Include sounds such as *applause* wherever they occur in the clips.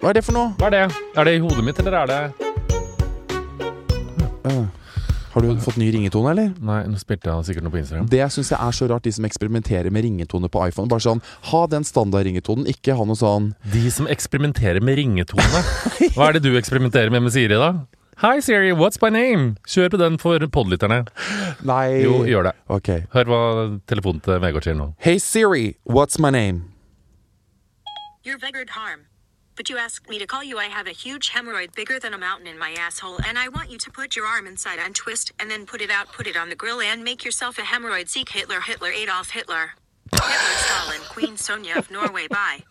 Hva er det for noe? Hva er det? Er det i hodet mitt, eller er det Har du fått ny ringetone, eller? Nei, nå spilte jeg sikkert noe på Instagram. Det syns jeg er så rart, de som eksperimenterer med ringetone på iPhone. Bare sånn, Ha den standard-ringetonen, ikke ha noe sånn De som eksperimenterer med ringetone. Hva er det du eksperimenterer med med Siri, da? Hi Siri, what's my name? Kjør på den for podlytterne. Nei. Jo, gjør det. Ok. Hør hva telefonen til Vegard sier nå. Hey Siri, what's my name? You're Vegard Harm. But you asked me to call you. I have a huge hemorrhoid bigger than a mountain in my asshole, and I want you to put your arm inside and twist, and then put it out, put it on the grill, and make yourself a hemorrhoid. Seek Hitler, Hitler, Adolf Hitler. Hitler, Stalin, Queen Sonja of Norway, bye.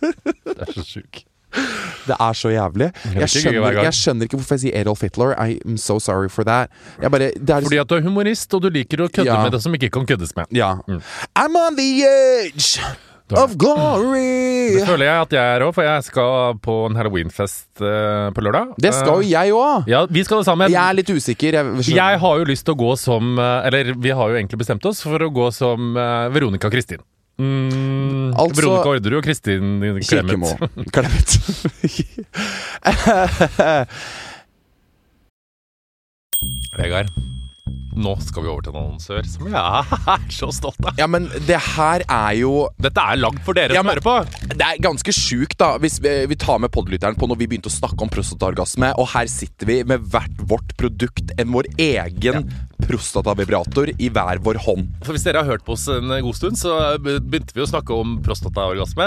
*laughs* Det er så sjuk. Det er så jævlig. Jeg skjønner, jeg skjønner ikke hvorfor jeg sier Adolf Hitler. I'm so sorry for that. Jeg bare, det er Fordi at du er humorist, og du liker å kødde Ja. med det som ikke kan køddes med. Ja. Mm. I'm on the edge of glory. Det føler jeg at jeg er òg, for jeg skal på en halloweenfest eh, på lørdag. Det skal jo jeg òg. Ja, vi skal det sammen. Jeg er litt usikker. Jeg, Jeg har jo lyst til å gå som eh, Eller vi har jo egentlig bestemt oss for å gå som eh, Veronica Kristin. Mm, Altså- Veronica Orderud og Kristin. Clemet. Klemet. *laughs* Vegard, nå skal vi over til en annonsør som jeg er så stolt av. ja, men det her er jo Dette er lagd for dere Ja, som hører på. Det er ganske sjukt, da, hvis vi, vi tar med podlytteren på når vi begynte å snakke om prostataorgasme, og her sitter vi med hvert vårt produkt, en vår egen prostatavibrator i hver vår hånd. For Hvis dere har hørt på oss en god stund, så begynte vi å snakke om prostataorgasme.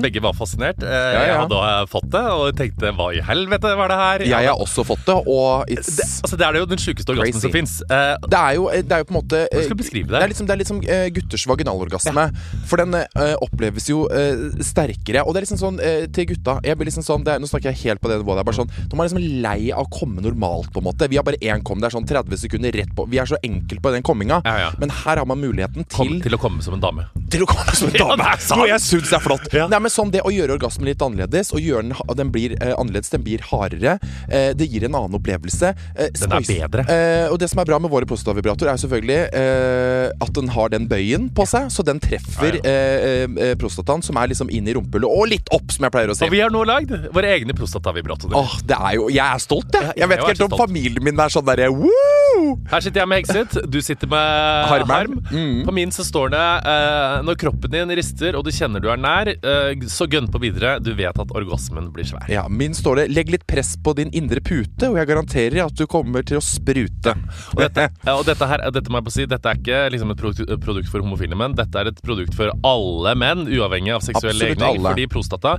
Begge var fascinert. Eh, ja. Jeg hadde eh, fått det, og tenkte hva i helvete var det her? Jeg har også fått det, og it's det, altså, det er jo den sjukeste orgasmen som fins. Eh, det er, jo, det er jo på en måte Hvordan skal du beskrive det? Det er liksom, det er liksom eh, gutters vaginalorgasme. For den uh, oppleves jo uh, sterkere. Og det er liksom sånn uh, til gutta Jeg blir liksom sånn det er, Nå snakker jeg helt på det nivået. Sånn De er liksom lei av å komme normalt, på en måte. Vi har bare én kom. Det er sånn 30 sekunder rett på. Vi er så enkle på den komminga. Ja, ja. Men her har man muligheten kom til til å komme som en dame. til å komme som en *laughs* dame. Noe jeg syns er flott. Ja. Nei, men sånn Det å gjøre orgasmen litt annerledes, og gjøre den, den blir eh, annerledes, den blir hardere, eh, det gir en annen opplevelse. Eh, Den er bedre. Eh, og det som er bra med våre prostatavibratorer, er selvfølgelig eh, at den har den bøyen på seg, så den treffer eh, eh, prostataen, som er liksom inn i rumpehullet, og litt opp, som jeg pleier å si. Og vi har nå lagd våre egne prostatavibratorer. Åh, det er jo Jeg er stolt, jeg. Jeg vet jeg ikke helt om stolt. familien min er sånn derre! Her sitter jeg med Hexit, du sitter med Harm. Harm. Mm. På min så står det uh, Når kroppen din rister og du kjenner du er nær, uh, så gønn på videre. Du vet at orgasmen blir svær. Ja, Min står det 'legg litt press på din indre pute', og jeg garanterer at du kommer til å sprute. Og dette, og dette her, dette må jeg på si Dette er ikke liksom et produkt, for homofile menn. Dette er et produkt for alle menn, uavhengig av seksuell legning. Fordi prostata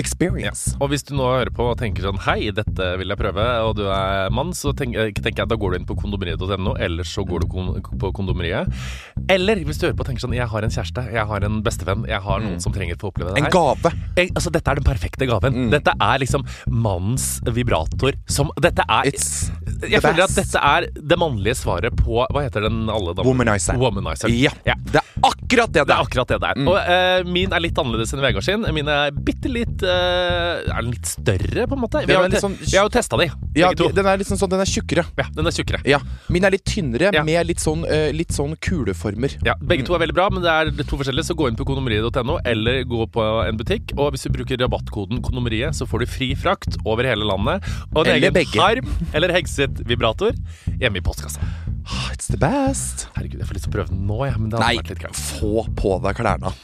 experience. Og hvis du nå hører på og tenker sånn Hei, dette vil jeg prøve, og du er mann, så tenker, tenker jeg da går du inn på kondomeriet.no, eller så går du kon på kondomeriet. Eller hvis du hører på og tenker sånn Jeg har en kjæreste, jeg har en bestevenn, jeg har noen som trenger å få oppleve det her. En gave. Jeg, altså, dette er den perfekte gaven. Mm. Dette er liksom mannens vibrator som Dette er It's Jeg føler at dette er det mannlige svaret på Hva heter den alle damene? Womanizer. Womanizer. Ja, ja. det er akkurat det Det det er er. akkurat det det er. Mm. Og uh, min er litt annerledes enn Vegard sin. Min er bitte litt uh, Er den litt større, på en måte? Vi har, er jo litt sånn- vi har jo testa de, Ja, begge to. den er liksom sånn, den er tjukkere. Ja, den er tjukkere. Ja, Min er litt tynnere, med litt sånn, uh, litt sånn kuleformer. Ja, Begge to er veldig bra, men det er to forskjellige. Så gå inn på kondomeriet.no eller gå på en butikk. Og hvis du bruker rabattkoden kondomeriet, så får du fri frakt over hele landet. Og en Eller egen begge. harm eller Hexet-vibrator hjemme i postkassa. Ah, It's the best. Herregud, jeg får lyst til å prøve den nå, ja, Men det hadde Nei, vært litt greit. få på deg klærne.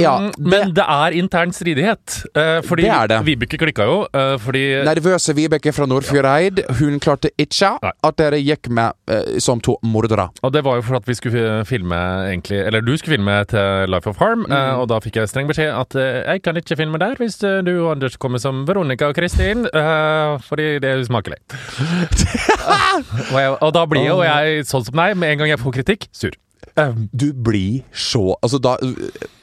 Ja, det, men det er intern stridighet. eh, fordi Det det. Vibeke klikka jo. eh, fordi Nervøse Vibeke fra Nordfjordeid, hun klarte ikke Nei. at dere gikk med eh, som to mordere. Og det var jo for at vi skulle filme egentlig Eller du skulle filme til Life of Harm, Mm. og da fikk jeg streng beskjed at jeg kan ikke filme der hvis du og Anders kommer som Veronica og Kristin, fordi det er usmakelig. *laughs* og, jeg, og da blir jo jeg sånn som deg, med en gang jeg får kritikk, sur. Du blir så Altså, da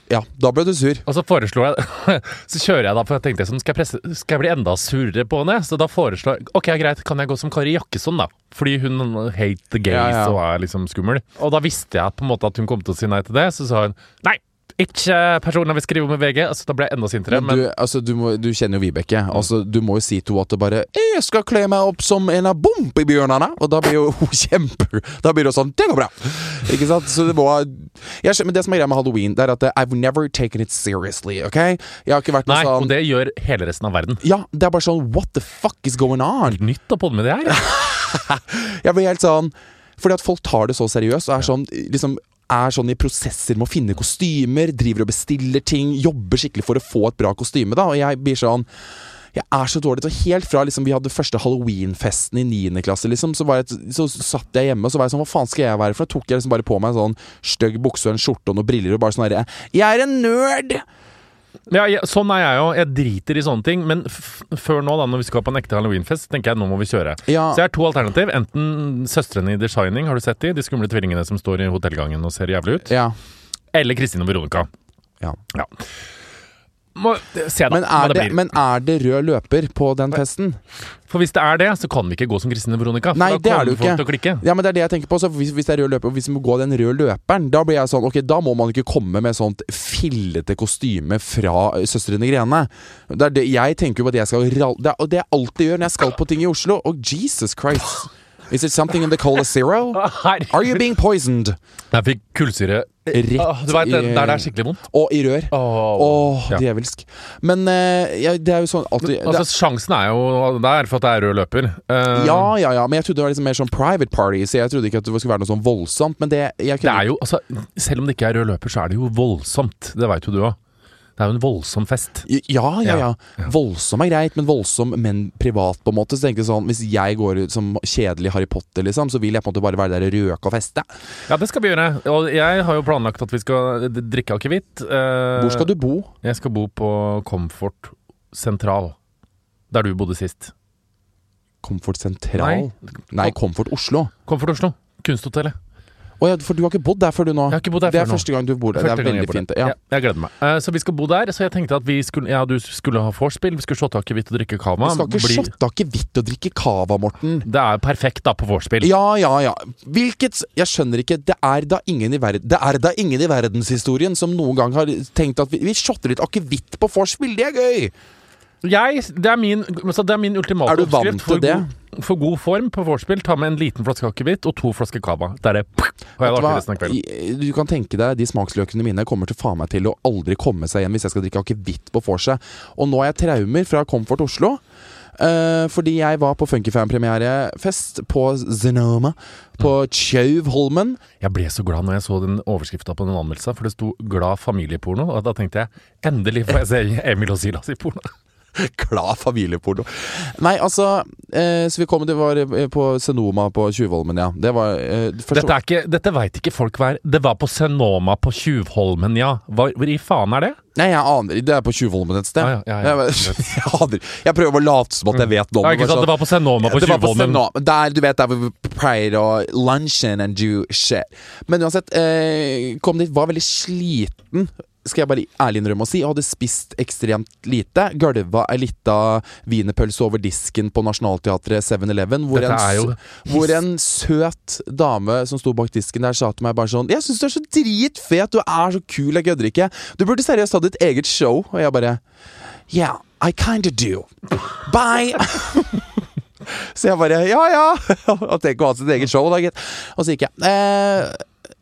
ja, da ble du sur. Og så foreslo jeg *laughs* Så kjører jeg da, for jeg tenkte sånn, skal jeg, presse, skal jeg bli enda surere på henne? Så da foreslår jeg Ok, greit, kan jeg gå som Kari Jakkesson, da? Fordi hun hate the gays Ja, ja. og er liksom skummel. Og da visste jeg på en måte at hun kom til å si nei til det, så sa hun nei. Ikke personer vi skriver om i VG. Altså, da ble jeg enda sintere. Men Men, du, altså, du, må, du kjenner jo Vibeke. Altså, du må jo si til henne at det bare 'Jeg skal kle meg opp som en av bompebjørnene!' Og da blir jo hun *laughs* kjempe Da blir det sånn 'Det går bra'. Ikke sant? Så det må jeg, Men det som er greia med halloween, Det er at I've never taken it seriously. Ok? Jeg har ikke vært noe nei, sånn og det gjør hele resten av verden. Ja, det er bare sånn What the fuck is going on? Nytt å podde med det her. *laughs* Jeg blir helt sånn Fordi at folk tar det så seriøst og er sånn liksom er sånn i prosesser med å finne kostymer, driver og bestiller ting, jobber skikkelig for å få et bra kostyme, da. Og jeg blir sånn jeg er så dårlig til Helt fra liksom, vi hadde første halloweenfesten i 9. klasse, liksom, så, jeg, så satt jeg hjemme og så var jeg sånn Hva faen skal jeg være for? Da tok jeg liksom bare på meg en sånn stygg bukse og en skjorte og noen briller og bare sånn herre Jeg er en nerd! Ja, jeg, sånn er jeg jo. Jeg driter i sånne ting. Men før nå, da, når vi skal på en ekte halloweenfest, tenker jeg nå må vi kjøre. Ja. Så jeg har to alternativ. Enten søstrene i The Shining, har du sett de? De skumle tvillingene som står i hotellgangen og ser jævlig ut. Ja. Eller Kristin og Veronica. ja. Må se da Men, er det det, men er det rød løper på den festen? For hvis det er det, så kan vi ikke gå som Kristine Veronica. Nei, det er det jo ikke. Ja, men det er det jeg tenker på. Så hvis, hvis det er rød løper, og hvis vi må gå den røde løperen, da blir jeg sånn Ok, da må man ikke komme med sånt fillete kostyme fra ø, Søstrene Grene. Det er det, jeg tenker på at jeg skal ralle det Og det jeg alltid gjør når jeg skal på ting i Oslo. Og Jesus Christ. Is it something in the cola zero? *laughs* Are you being poisoned? Jeg fikk kullsyre Rett Åh, Du vet, i- der det er skikkelig vondt. Og i rør. Åh. oh, Ja. djevelsk. Men uh, ja, det er jo sånn alltid Altså, Sjansen er jo der for at det er rød løper. Uh, Ja, ja, ja, men jeg trodde det var liksom mer sånn private party, så jeg trodde ikke at det skulle være noe sånn voldsomt. Men det jeg Det er jo, altså, Selv om det ikke er rød løper, så er det jo voldsomt. Det veit jo du òg. Det er jo en voldsom fest. Ja, ja, ja. Ja. Voldsom er greit, men voldsom, men privat, på en måte. Så tenker jeg sånn Hvis jeg går ut som kjedelig Harry Potter, liksom, så vil jeg på en måte bare være der og røke og feste. Ja, det skal vi gjøre. Og jeg har jo planlagt at vi skal drikke akevitt. Eh, Hvor skal du bo? Jeg skal bo på Comfort Sentral. Der du bodde sist. Komfort Sentral? Nei. Nei, Komfort Oslo. Comfort Oslo. Kunsthotellet. Å ja, for du har ikke bodd der før du nå? Jeg har ikke bodd der det før er nå. første gang du bor der. Det er veldig fint. Ja. Jeg gleder meg. Uh, så vi skal bo der. Så jeg tenkte at vi skulle, ja, du skulle ha vorspiel, vi skulle shotte akevitt og drikke cava. Vi skal ikke Bli- shotte akevitt og drikke cava, Morten. Det er perfekt da på vorspiel. Ja, ja, ja. Hvilket Jeg skjønner ikke. Det er da ingen i verden Det er da ingen i verdenshistorien som noen gang har tenkt at vi, vi shotter litt akevitt på vorspiel. Det er gøy! Jeg, det, er min, altså det er min ultimate Er du vant til det? God, for god form på vorspiel. Ta med en liten flaske akevitt og to flasker cava. Det er det. Du kan tenke deg De smaksløkene mine kommer til faen meg til å aldri komme seg igjen hvis jeg skal drikke akevitt på vorset. Og nå har jeg traumer fra Comfort Oslo. Uh, fordi jeg var på Funkyfan-premierefest på Zenoma på Tjauvholmen. Jeg ble så glad når jeg så den overskrifta på den anmeldelsen, for det sto 'glad familieporno'. Og da tenkte jeg endelig får jeg se Emil og Silas i porno. *laughs* Glad familieporno. Nei, altså eh, Så vi kom Det var eh, på Senoma på Tjuvholmen, ja. Det var eh, først- Dette, ikke, dette veit ikke folk hva er. Det var på Senoma på Tjuvholmen, ja. Hva, hvor i faen er det? Nei, jeg aner Det er på Tjuvholmen et sted. Ah, ja, ja, ja. Jeg, *laughs* jeg, aner Jeg prøver å late som at jeg vet noe sånn- Det var på Senoma på det var på Tjuvholmen. Der, du vet, der hvor vi pleier å lunchen and do shit. Men uansett, eh, kom dit, var veldig sliten. Skal jeg bare ærlig innrømme å si. Jeg hadde spist ekstremt lite. Gulva ei lita wienerpølse over disken på Nationaltheatret 7-Eleven. Hvor, hvor en søt dame som sto bak disken der, sa til meg bare sånn 'Jeg syns du er så dritfet. Du er så kul. Jeg kødder ikke. Du burde seriøst hatt ditt eget show.' Og jeg bare Yeah, I kinda do. Bye. *laughs* Så jeg bare ja ja! *laughs* Og tenk å ha sitt eget show, da, gitt. Og så gikk jeg. Eh,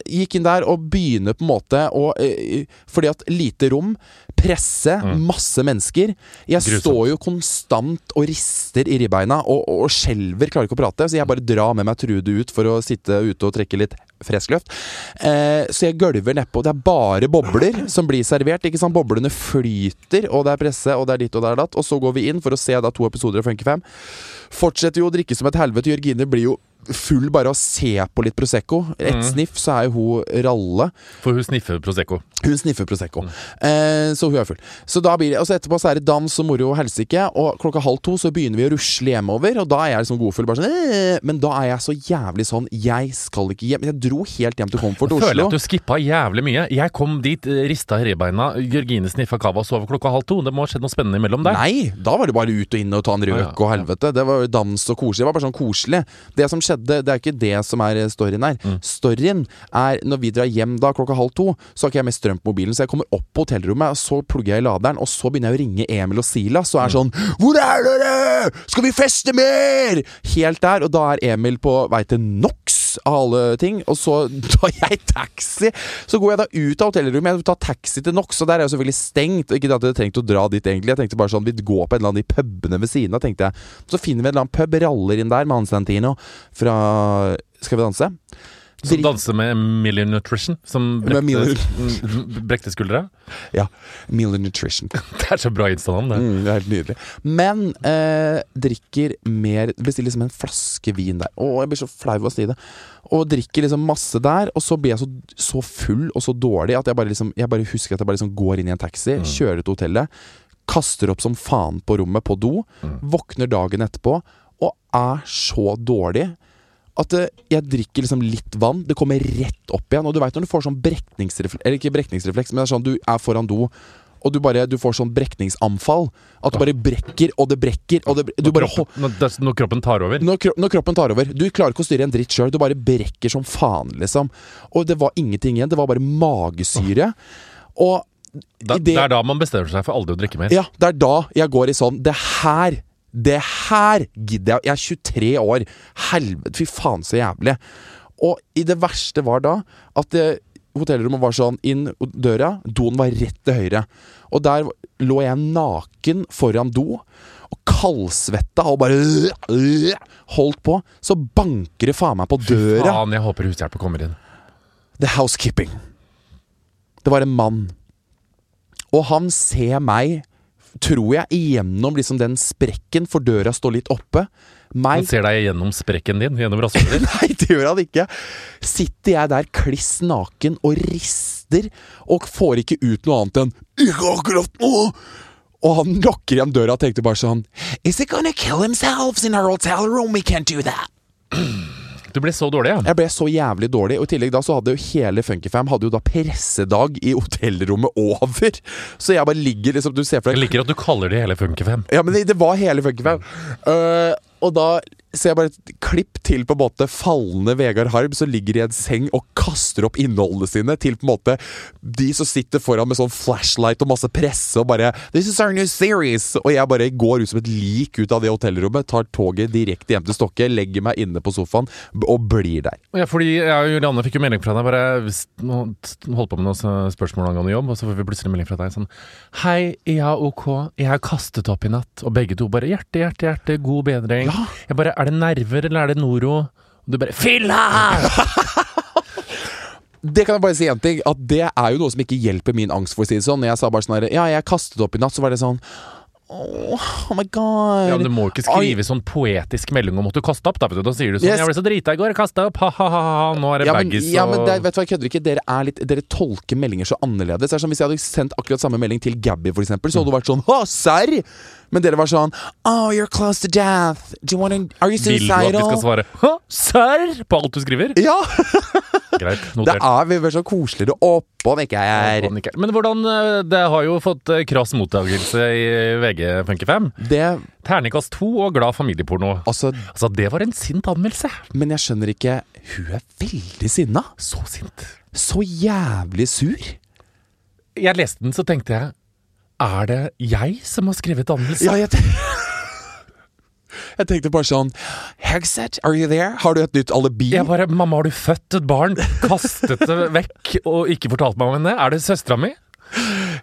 gikk inn der og begynner på en måte å eh, Fordi at lite rom, presse, masse mennesker. Jeg Grusomt. står jo konstant og rister i ribbeina og, og skjelver, klarer ikke å prate. Så jeg bare drar med meg Trude ut for å sitte ute og trekke litt frisk luft. Eh, så jeg gølver nedpå. Det er bare bobler som blir servert. Ikke sant? Boblene flyter, og det er presse, og det er ditt og det er datt. Og så går vi inn for å se da to episoder av Funky 5. Fortsetter jo å drikke som et helvete. Jørgine blir jo full bare av å se på litt Prosecco. Et Mm. sniff, så er jo hun ralle. For hun sniffer Prosecco. Hun sniffer Prosecco. Eh, så hun er full. Så da blir det, og så etterpå så er det dans og moro og helsike, og klokka halv to så begynner vi å rusle hjemover, og da er jeg liksom godfull. Bare sånn, eh, men da er jeg så jævlig sånn Jeg skal ikke hjem. Jeg dro helt hjem til Comfort Jeg føler at du skippa jævlig mye. Jeg kom dit, eh, rista i ribbeina, Jørgine sniffa cava og sov klokka halv to. Det må ha skjedd noe spennende imellom der. Nei, da var det bare ut og inn og ta en røk og helvete. Det var dans og koselig. Det var bare sånn koselig. Det som skjedde, det er ikke det som er storyen her. Mm. Storyen er når vi drar hjem da klokka halv to, så har ikke jeg med strøm på mobilen, så jeg kommer opp på hotellrommet, og så plugger jeg i laderen, og så begynner jeg å ringe Emil og Silas, og er sånn 'Hvor er dere? Skal vi feste mer?' Helt der, og da er Emil på vei til NOx av alle ting, og så *laughs* tar jeg taxi. Så går jeg da ut av hotellrommet, jeg tar taxi til NOx, og der er jo selvfølgelig stengt. Ikke at jeg trengte å dra dit, egentlig. Jeg tenkte bare sånn, vi går på en eller annen de pubene ved siden av, tenkte jeg. Så finner vi en eller annen pub, raller inn der med Anstantino fra Skal vi danse? Som danser med Million Nutrition, som Million- *laughs* brekte, mm, brekte skuldre. Ja. Million Nutrition. *laughs* Det er så bra instanavn, det. Mm, det er helt nydelig. Men eh, drikker mer Bestiller liksom en flaske vin der. Å, jeg blir så flau av å si det. Og drikker liksom masse der, og så blir jeg så, så full og så dårlig at jeg bare, liksom, jeg bare husker at jeg bare liksom går inn i en taxi, kjører til hotellet, kaster opp som faen på rommet på do, våkner dagen etterpå og er så dårlig at eh, jeg drikker liksom litt vann, det kommer rett opp igjen. Og du veit når du får sånn brekningsrefleks Eller ikke brekningsrefleks, men det er sånn du er foran do, og du bare Du får sånn brekningsanfall. At du bare brekker, og det brekker, og det Du bare Når, når, når kroppen tar over. når, kro når kroppen tar over. Du klarer ikke å styre en dritt sjøl. Du bare brekker som faen, liksom. Og det var ingenting igjen. Det var bare magesyre. Og Da, det- det er da man bestemmer seg for aldri å drikke mer. ja, det er da jeg går i sånn Det her Det her gidder jeg. Jeg er 23 år. Helvete, fy faen så jævlig. Og i det verste var da at det, hotellrommet var sånn inn døra, doen var rett til høyre. Og der lå jeg naken foran do. Og kaldsvetta og bare holdt på. Så banker det faen meg på døra. Fy Faen, jeg håper hushjelpa kommer inn. The housekeeping. Det var en mann. Og han ser meg, tror jeg, igjennom liksom den sprekken, for døra står litt oppe. Han ser deg gjennom sprekken din, gjennom rasshølet ditt. *laughs* Nei, det gjør han ikke. Sitter jeg der kliss naken og rister, og får ikke ut noe annet enn 'ikke akkurat nå'. Og han lukker igjen døra og tenkte bare sånn Is he gonna kill himself in our hotel room? We can't do that. *clears throat* Du ble så dårlig, ja. Jeg ble så jævlig dårlig, og i tillegg da så hadde jo hele Funkyfam Hadde jo da pressedag i hotellrommet over. Så jeg bare ligger liksom Du ser for deg Jeg liker at du kaller det hele Funkyfam. Ja, men det, det var hele Funkyfam. Uh, og da ser jeg bare et klipp til på en måte fallende Vegard Harm som ligger i en seng og kaster opp innholdene sine til på en måte de som sitter foran med sånn flashlight og masse presse og bare 'This is our new series'. Og jeg bare går ut som et lik ut av det hotellrommet, tar toget direkte hjem til Stokke, legger meg inne på sofaen og blir der. Ja, fordi jeg og Julianne fikk jo melding fra deg bare hvis, holdt på med noen spørsmål angående jobb, og så får vi plutselig melding fra deg sånn Hei, ja, ok, jeg har kastet opp i natt. Og begge to bare hjerte, hjerte, hjerte, god bedring. Ja. Jeg bare Er det nerver, eller er det Noro? Og du bare Fylla! Det kan jeg bare si en ting At det er jo noe som ikke hjelper min angst, for å si det sånn. Når jeg sa bare sånn her Ja, jeg kastet opp i natt, så var det sånn Oh, oh my god. Ja, men Du må ikke skrive sånn poetisk melding om at du kasta opp. Da, du. da sier du sånn Yes. 'Jeg ble så drita i går, kasta opp, ha-ha-ha', nå er det ja, baggis ja, men det, vet du hva, jeg kødder ikke. Dere, er litt, dere tolker meldinger så annerledes. Det er som hvis jeg hadde sendt akkurat samme melding til Gabby, for eksempel, så hadde hun vært sånn Å, serr! Men dere var sånn Oh, you're close to death. Do you wanna, are you Vil du at vi skal svare 'hæ, serr?' på alt du skriver? Ja! *laughs* Greit, *laughs* Det notert. er vi så koseligere oppå enn ikke er. Men hvordan eh, Det har jo fått eh, krass mottakelse i VG Funkefam. Det Terningkast 2 og glad familieporno. Altså, Altså, det var en sint anmeldelse. men jeg skjønner ikke Hun er veldig sinna. Så sint. Så jævlig sur. Jeg leste den, så tenkte jeg Er det jeg som har skrevet anmeldelse? Ja, jeg, *laughs* jeg tenkte bare sånn Hegseth, are you there? Har du et nytt alibi? Jeg bare 'Mamma, har du født et barn?' Kastet det vekk og ikke fortalt meg om henne? Er det søstera mi?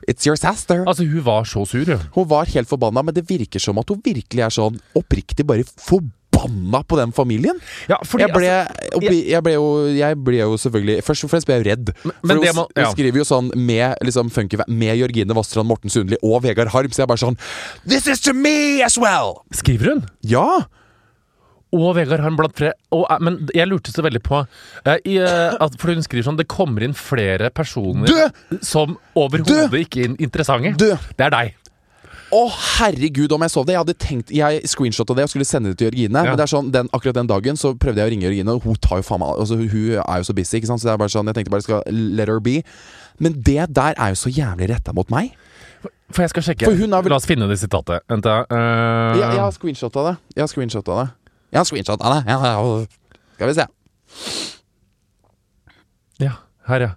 It's your sister. Altså, hun var så sur, hun. Hun var helt forbanna, men det virker som at hun virkelig er sånn oppriktig bare forbanna på den familien. Ja, fordi, Jeg ble, altså, oppi, jeg ble, jo, jeg ble jo selvfølgelig Først og fremst ble jeg jo redd. men For hun, ja. skriver jo sånn med liksom funky, med Jørgine Vassdrand, Morten Sundli og Vegard Harm, så jeg bare sånn This is to me as well! Skriver hun? Ja! og Vegard Harm blant flere. Og, eh, men jeg lurte så veldig på eh, i, eh, at, For hun skriver sånn Det kommer inn flere personer Du! som overhodet ikke er interessante. Du! Det er deg. Å, herregud, om jeg så det! Jeg hadde tenkt Jeg screenshotta det og skulle sende det til Jørgine. Ja. Men det er sånn, den, akkurat den dagen så prøvde jeg å ringe Jørgine, og hun tar jo faen meg altså, Hun er jo så busy, ikke sant. Så det er bare sånn Jeg tenkte bare jeg skal let her be. Men det der er jo så jævlig retta mot meg. For jeg skal sjekke. For hun vel- La oss finne det sitatet. Vent, da. Uh... Jeg, jeg har screenshotta det. Jeg har screenshotta det. Jeg har screenshotta det. Ja, ja, Skal vi se. Ja, her, ja.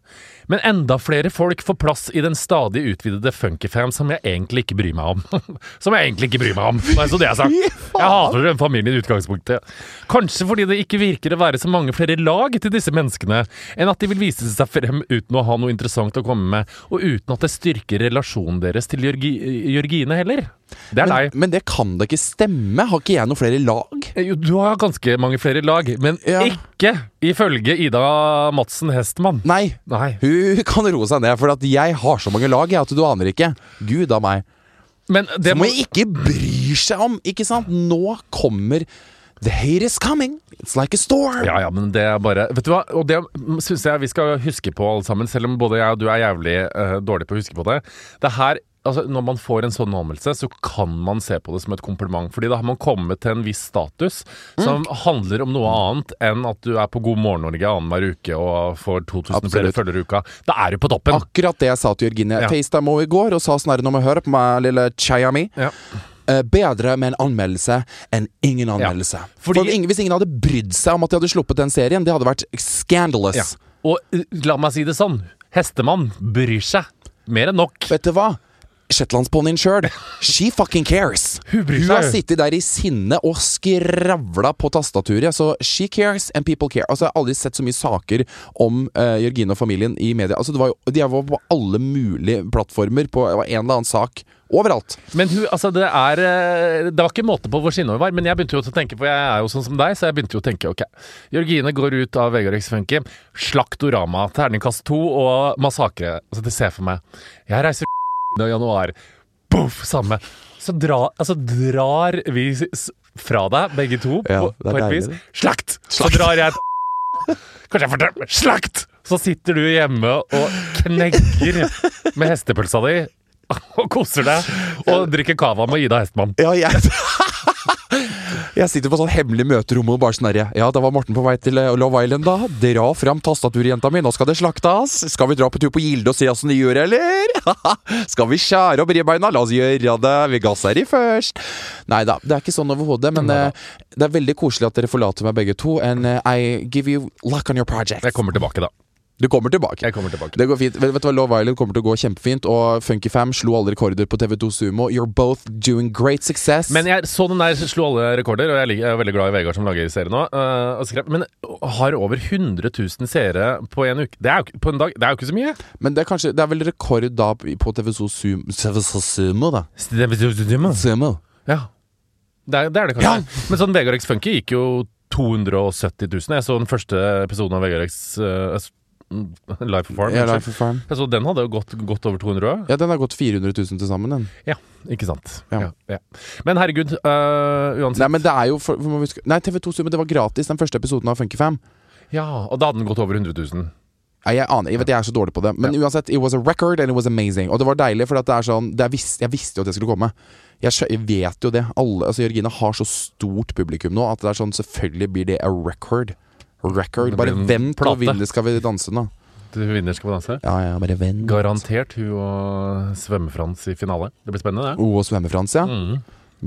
Men enda flere folk får plass i den stadig utvidede Funkyfam som jeg egentlig ikke bryr meg om. *laughs* som jeg egentlig ikke bryr meg om. bare så det er sagt. Jeg hater den familien i utgangspunktet. Kanskje fordi det ikke virker å være så mange flere lag til disse menneskene, enn at de vil vise seg frem uten å ha noe interessant å komme med, og uten at det styrker relasjonen deres til Jørgi Jørgine heller. Det er Men, deg. men det kan da ikke stemme? Har ikke jeg noen flere lag? Jo, Du har ganske mange flere lag, men Ja. ikke ifølge Ida Madsen Hestmann. Nei. Nei. Hun kan roe seg ned, for at jeg har så mange lag jeg, at du aner ikke. Gud a meg. Men det Som jeg ikke bryr seg om, ikke sant? Nå kommer The hate is coming. It's like a storm. Ja, ja, men det er bare Vet du hva, og det syns jeg vi skal huske på alle sammen, selv om både jeg og du er jævlig uh, dårlig på å huske på det. Det her Altså, Når man får en sånn anmeldelse, så kan man se på det som et kompliment. Fordi da har man kommet til en viss status som handler om noe annet enn at du er på God morgen Norge annenhver uke og får 2000 flere følgere i uka. Da er du på toppen. Akkurat det jeg sa til Jørgine. Ja. FaceTime henne i går og sa snarere når vi hører på meg, lille chaya mi. Ja. Eh, bedre med en anmeldelse enn ingen anmeldelse. Fordi- For ingen, Hvis ingen hadde brydd seg om at de hadde sluppet den serien, det hadde vært scandalous. Ja. Og eh, la meg si det sånn, hestemann bryr seg mer enn nok. Vet du hva? Shetlandsponnien sjøl, she fucking cares. *laughs* Hun Hun har sittet der i sinne og skravla på tastaturet, så she cares and people care. Altså, Jeg har aldri sett så mye saker om uh, Jørgine og familien i media. Altså, det var jo, De var på alle mulige plattformer, på det var en eller annen sak. Overalt. Men hun, altså det er eh, Det var ikke måte på hvor sinna hun var, men jeg begynte jo å tenke, for jeg er jo sånn som deg, så jeg begynte jo å tenke ok. Jørgine går ut av Vegard X Funky, Slaktorama, terningkast to og massakre. Altså det ser for meg. Jeg reiser i januar. Boff, samme. Så dra, altså drar vi fra deg, begge to, Ja, på, på et vis. Slakt! Så drar jeg *laughs* Kanskje jeg forteller Slakt! Så sitter du hjemme og knegger med hestepølsa di og koser deg og drikker cava med Ida Hestmann. Ja, jeg *laughs* Jeg sitter på sånn hemmelig møterom og bare sånn herre Ja, da var Morten på vei til eh, Love Island, da. Dra fram tastaturjenta mi. Nå skal det slaktes. Skal vi dra på tur på Gilde og se åssen de gjør, eller? *laughs* skal vi skjære opp ribbeina? La oss gjøre det. Vi gasser i først. Nei da, det er ikke sånn overhodet. Men Neida. eh, det er veldig koselig at dere forlater meg begge to. And eh, I give you luck on your project. Jeg kommer tilbake, da. Du kommer tilbake. Jeg kommer tilbake. Det går fint. Vet, du hva, Love Island kommer til å gå kjempefint, og Funkyfam slo alle rekorder på TV2 Sumo. You're both doing great success. Men jeg så den der slo alle rekorder, og jeg er veldig glad i Vegard som lager serien nå. skrev, men har over 100 000 seere på en uke. Det er jo, på en dag, det er jo ikke så mye. Men det er kanskje Det er vel rekord da på TV2 Sumo, TV2 Sumo da. Ja. Det er det, er det kanskje. Men sånn Vegard X Funky gikk jo 270 000. Jeg så den første episoden av Vegard X uh, *laughs* Life of Farm. Ja. Life of Farm. Så den hadde jo gått godt over 200 òg. Ja, den har gått 400 000 til sammen, den. Ja, ikke sant. Ja. Ja. Ja, Men herregud, øh, uansett. Nei, men det er jo for, for huske- Nei, TV2 Sumo, det var gratis, den første episoden av Funkyfam. Ja, og da hadde den gått over 100 000. Nei, jeg aner, jeg vet jeg er så dårlig på det. Men uansett, it was a record and it was amazing. Og det var deilig, for det er sånn det er vis, Jeg visste jo at det skulle komme. Jeg, jeg vet jo det. Alle, altså Jørgine har så stort publikum nå at det er sånn selvfølgelig blir det a record. Record. Bare hvem på plate. og vinne skal vi danse nå. Du vinner Skal vi danse. Ja, ja, bare vent. Garantert hun og Svømme-Frans i finale. Det blir spennende, det. Hun og Svømme-Frans, ja. Mm.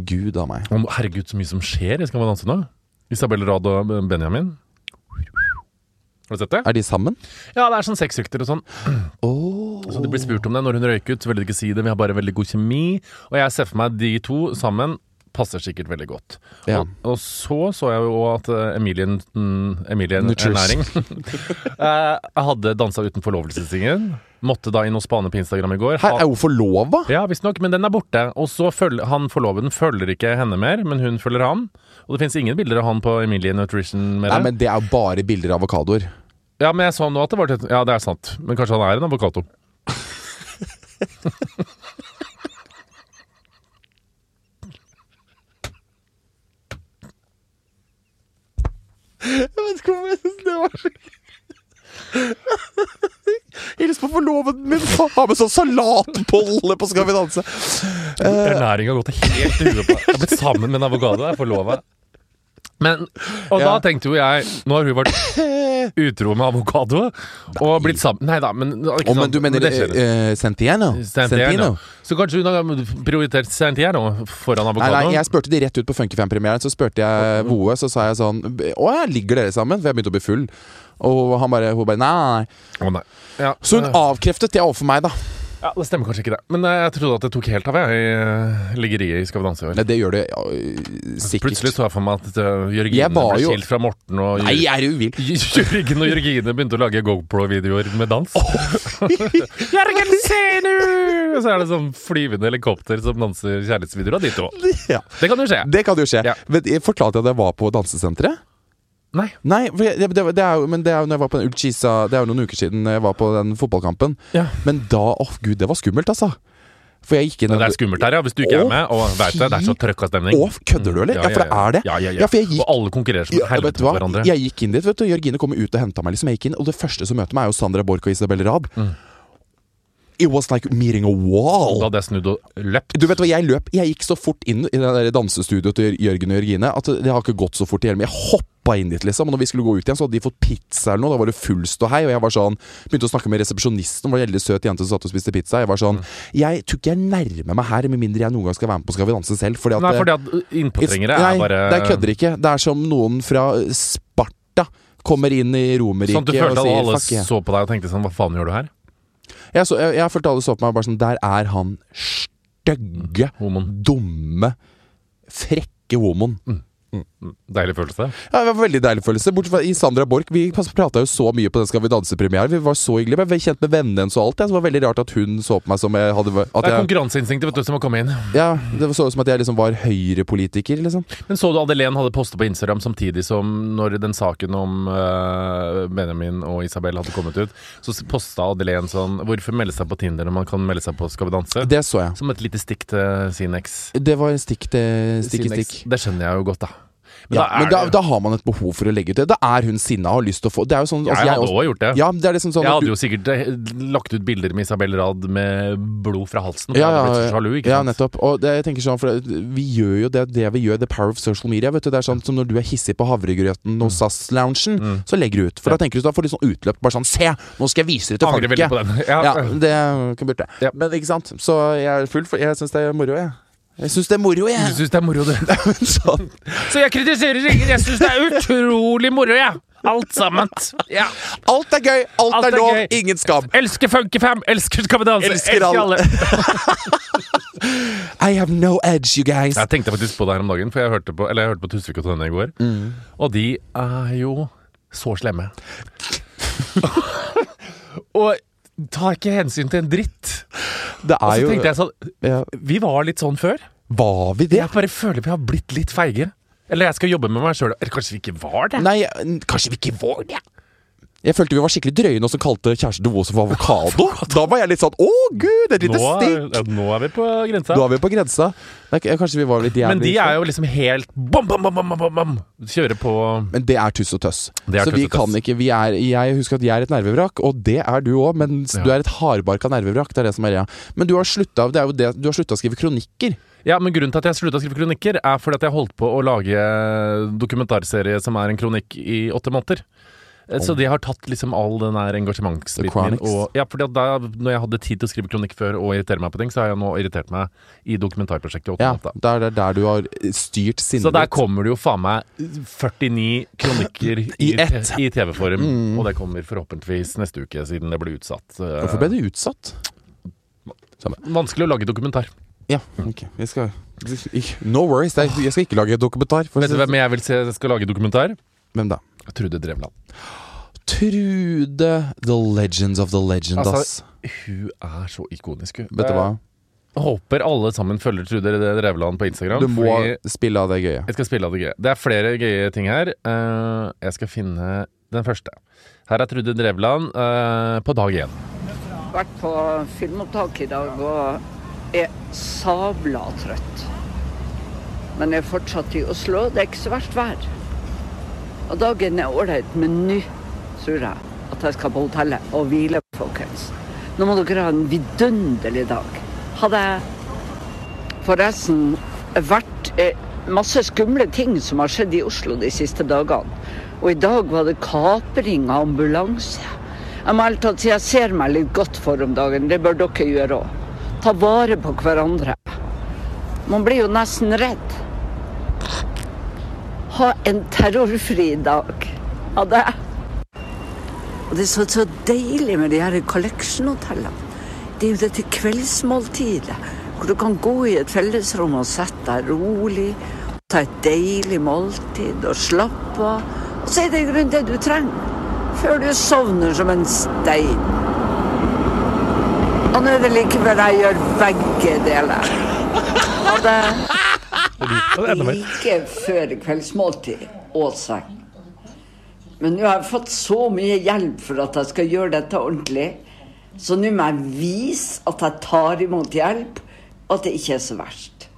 Gud a meg. Herregud, så mye som skjer i Skal vi danse nå. Isabel Rad og Benjamin. Har du sett det? Er de sammen? Ja, det er sånn sexrykter og sånn. *clears throat* Oh. Så det blir spurt om det når hun røyker ut, så vil de ikke si det. Vi har bare veldig god kjemi. Og jeg ser for meg de to sammen passer sikkert veldig godt. Ja. Og, og så så jeg jo at eh, Emilien mm, Næring *laughs* eh, hadde dansa uten forlovelsessingen. Måtte da inn og spane på Instagram i går. Her er hun forlova? Ja, visstnok, men den er borte. Og så følger han forloveden følger ikke henne mer, men hun følger han. Og det fins ingen bilder av han på Emilie Nutrition mer. Nei, men det er jo bare bilder av avokadoer. Ja, men jeg så nå at det var Ja, det er sant. Men kanskje han er en avokado. *laughs* Jeg vet ikke hvorfor jeg syns det var så. Hils på forloveden min! Ha med sånn salatbolle på Skal vi danse! Ernæringa har gått helt i huet på Jeg har blitt sammen med en avokado. Jeg er forlova. Men, og da Ja. tenkte jo jeg Nå har hun vært *laughs* utro med avokado og blitt sammen Nei da, men ikke oh, men du mener det skjer. uh, Santiano? Santiano? Så kanskje hun har prioritert Santiano foran avokado? nei, nei, jeg spurte de rett ut på Funkifam-premieren. Så spurte jeg Voe, så sa jeg sånn Å ja, ligger dere sammen? For jeg begynte å bli full. Og han bare, hun bare Nei, nei, nei. Nei. Ja. Så hun avkreftet det overfor meg, da. Ja, Det stemmer kanskje ikke, det. Men eh, jeg trodde at det tok helt av jeg, i eh, liggeriet i Skal vi danse i år. Nei, det gjør det ja, sikkert. Plutselig så jeg for meg at uh, Jørgine ble jo- skilt fra Morten, og Nei, er du vill? *laughs* Jørgen og Jørgine begynte å lage GoPro-videoer med dans. *laughs* Jørgen, se nå! Så er det sånn flyvende helikopter som danser kjærlighetsvideoer av de to. *laughs* Ja. Det kan jo skje. Det kan jo skje. Ja. Men jeg fortalte at jeg var på dansesenteret? Nei. Nei, for jeg, det, det, det er jo, men det er jo når jeg var på den Ullkisa Det er jo noen uker siden jeg var på den fotballkampen. Ja. Men da Å, gud, det var skummelt, altså. For jeg gikk inn Det er skummelt her, ja. Hvis du ikke Å, er med. Og vet du, det er så trøkka stemning. Å, kødder du, eller? Ja, for det er det. Ja, ja, ja. Ja, for jeg gikk- Og alle konkurrerer som Ja, vet helvete du hva? hverandre. Jeg gikk inn dit, vet du. Jørgine kom ut og henta meg. liksom Jeg gikk inn, Og det første som møter meg, er jo Sandra Borch og Isabel Rad. Mm. It was like meeting a wall. Da hadde jeg snudd og løpt. Du vet hva, Jeg løp Jeg gikk så fort inn i det der dansestudioet til Jørgen og Jørgine at det har ikke gått så fort i hjelmen. Men jeg hoppa inn dit, liksom. Og når vi skulle gå ut igjen, så hadde de fått pizza eller noe. Da var det full ståhei. Og jeg var sånn begynte å snakke med resepsjonisten, var en veldig søt jente som satt og spiste pizza. Jeg var sånn Jeg tror ikke jeg nærmer meg her, med mindre jeg noen gang skal være med på Skal vi danse selv. Fordi at Nei, eh, fordi at innpåtrengere Nei, er bare det er kødder ikke. Det er som noen fra Sparta kommer inn i Romerriket Sånn at du følte at alle så på deg og tenkte sånn Hva faen gjør du her? Jeg, så, jeg, jeg følte alle så på meg bare sånn Der er han stygge, Homoen. dumme, frekke homoen. Deilig følelse. Ja, det var veldig deilig følelse. Bortsett fra i Sandra Borch. Vi prata jo så mye på den Skal vi danse-premieren. Vi var så hyggelige. Vi var kjent med vennene hennes og alt. Det var veldig rart at hun så på meg som jeg hadde at Det er konkurranseinstinktet vet du, som må komme inn. ja, Det så ut som at jeg liksom var høyrepolitiker, liksom. Men så du Adelén hadde postet på Instagram samtidig som når den saken om uh, Benjamin og Isabel hadde kommet ut, så posta Adelén sånn Hvorfor melde seg på Tinder når man kan melde seg på Skal vi danse? Det så jeg. Som et lite stikk til sin eks. Det var stikk til stikk i stikk. Det skjønner jeg jo godt, da. Ja, da, men da, da har man et behov for å legge ut det. Da er hun sinna og har lyst til å få Det er jo sånn Jeg altså, hadde også- òg gjort det. Ja, det liksom sånn jeg hadde du- jo sikkert eh, lagt ut bilder med Isabel Rad med blod fra halsen. Ja, ja, ja, sjalu, ja, nettopp. Og det, jeg tenker sånn, for det- vi gjør jo det, det vi gjør, the power of social media. Vet du, det er sånn som når du er hissig på havregrøten hos SAS-loungen, så legger du ut. For Mm. Da tenker du da får du sånn utløp. Bare sånn Se, nå skal jeg vise det til folket! *laughs* Ja. Ja, det kan burde. Ja. Men ikke sant. Så jeg er full for Jeg syns det er moro, jeg. Jeg syns det er moro, Du jeg. syns det er moro, du? sånn. Så jeg kritiserer ingen. Jeg syns det er utrolig moro, jeg. Alt sammen. Ja. Alt er gøy, alt, Alt er er lov, gøy. ingen skam. Elsker Funkyfam, elsker Skal vi danse, Elsker alle. *laughs* I have no edge, you guys. Jeg tenkte faktisk på det her om dagen, for jeg hørte på, eller jeg hørte på Tusvik og Tønne i går. Mm. Og de er jo så slemme. *laughs* og tar ikke hensyn til en dritt. Det Og er så jo tenkte jeg sånn ja. Vi var litt sånn før. Var vi det? Jeg bare føler vi har blitt litt feige. Eller jeg skal jobbe med meg sjøl. Eller kanskje vi ikke var det? Nei, kanskje vi ikke var det? Jeg følte vi var skikkelig drøye nå som kalte kjæresten til Våse for *laughs* avokado. Da var jeg litt sånn Å, gud, et lite Nå er, stikk! ja, nå er vi på grensa. Nå er vi på grensa. Nei, kanskje vi var litt jævlig Men de er jo liksom helt bom, bom, bom, bom, bom, bom. Kjører på Men det er tuss og tøss. Det er så tuss vi og tøss. kan ikke vi er, Jeg husker at jeg er et nervevrak, og det er du òg, men Ja. du er et hardbarka nervevrak. Det er det som er greia. Men jo det, du har slutta å skrive kronikker. Ja, men grunnen til at jeg slutta å skrive kronikker, er fordi at jeg holdt på å lage dokumentarserie som er en kronikk i åtte måneder. Eh, Så de har tatt liksom all den der engasjementsbiten min. Og, ja, fordi da når jeg hadde tid til å skrive kronikk før og irritere meg på ting, så har jeg nå irritert meg i dokumentarprosjektet Ja. Det er der, der du har styrt sinnet Så der ditt. kommer det jo faen meg 49 kronikker i, I i TV-form. Og det kommer forhåpentligvis neste uke, siden det ble utsatt. Eh, Hvorfor ble det utsatt? Vanskelig å lage dokumentar. Ja, ok. Jeg skal No worries. Jeg skal ikke lage dokumentar. Vet du hvem jeg vil se skal lage dokumentar? Hvem da? Trude Drevland. Trude The Legends of the Legend, Altså. Hun er så ikonisk, hun. Vet du hva? Jeg håper alle sammen følger Trude Drevland på Instagram. Du må spille av det gøye. jeg skal spille av det gøye. Det er flere gøye ting her. Eh, jeg skal finne den første. Her er Trude Drevland eh, på dag én. vært på filmopptak i dag og er sabla trøtt. Men jeg er fortsatt i Oslo. Det er ikke så verst vær. Og dagen er ålreit, men nå tror jeg, at jeg skal på hotellet og hvile, folkens. Nå må dere ha en vidunderlig dag. Hadde jeg Forresten, vært eh, masse skumle ting som har skjedd i Oslo de siste dagene. Og i dag var det kapring av ambulanse. Jeg må ærlig tatt si jeg ser meg litt godt for om dagen. Det bør dere gjøre òg. Ta vare på hverandre. Man blir jo nesten redd. Ha en terrorfri dag. Ha det. Og det er så, så deilig med de her collection-hotellene. Det er jo dette kveldsmåltidet, hvor du kan gå i et fellesrom og sette deg rolig, ta et deilig måltid og slappe av. Og så er det i grunnen det du trenger, før du sovner som en stein. Og nå er det likevel jeg gjør begge deler. Ha det. Like før kveldsmåltid og seng. Men nå har jeg fått så mye hjelp for at jeg skal gjøre dette ordentlig. Så nå må jeg vise at jeg tar imot hjelp, og at det ikke er så verst.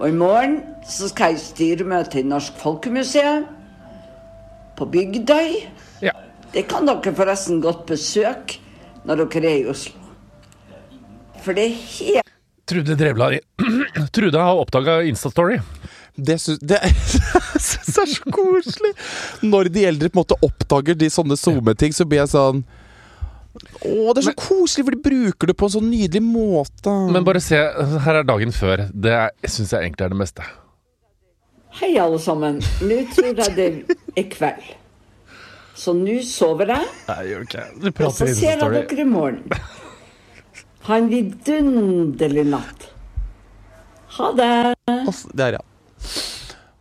Og i morgen så skal jeg i styremøte i Norsk Folkemuseum. På Bygdøy. Ja. Det kan dere forresten godt besøke når dere er i Oslo. For det er helt Trude Drevland *clears throat* Trude har oppdaga Instastory. Det syns det, *laughs* jeg er så koselig! Når de eldre på en måte oppdager de sånne SoMe-ting, så blir jeg sånn Å, det er så koselig, for de bruker det på en sånn nydelig måte. Men bare se, her er dagen før. Det syns jeg egentlig er det meste. Hei, alle sammen. Nå tror jeg det er kveld. Så nå sover jeg, Nei, okay. Du og så ser jeg dere i morgen. Ha en vidunderlig natt. Ha det. Altså, Der, ja.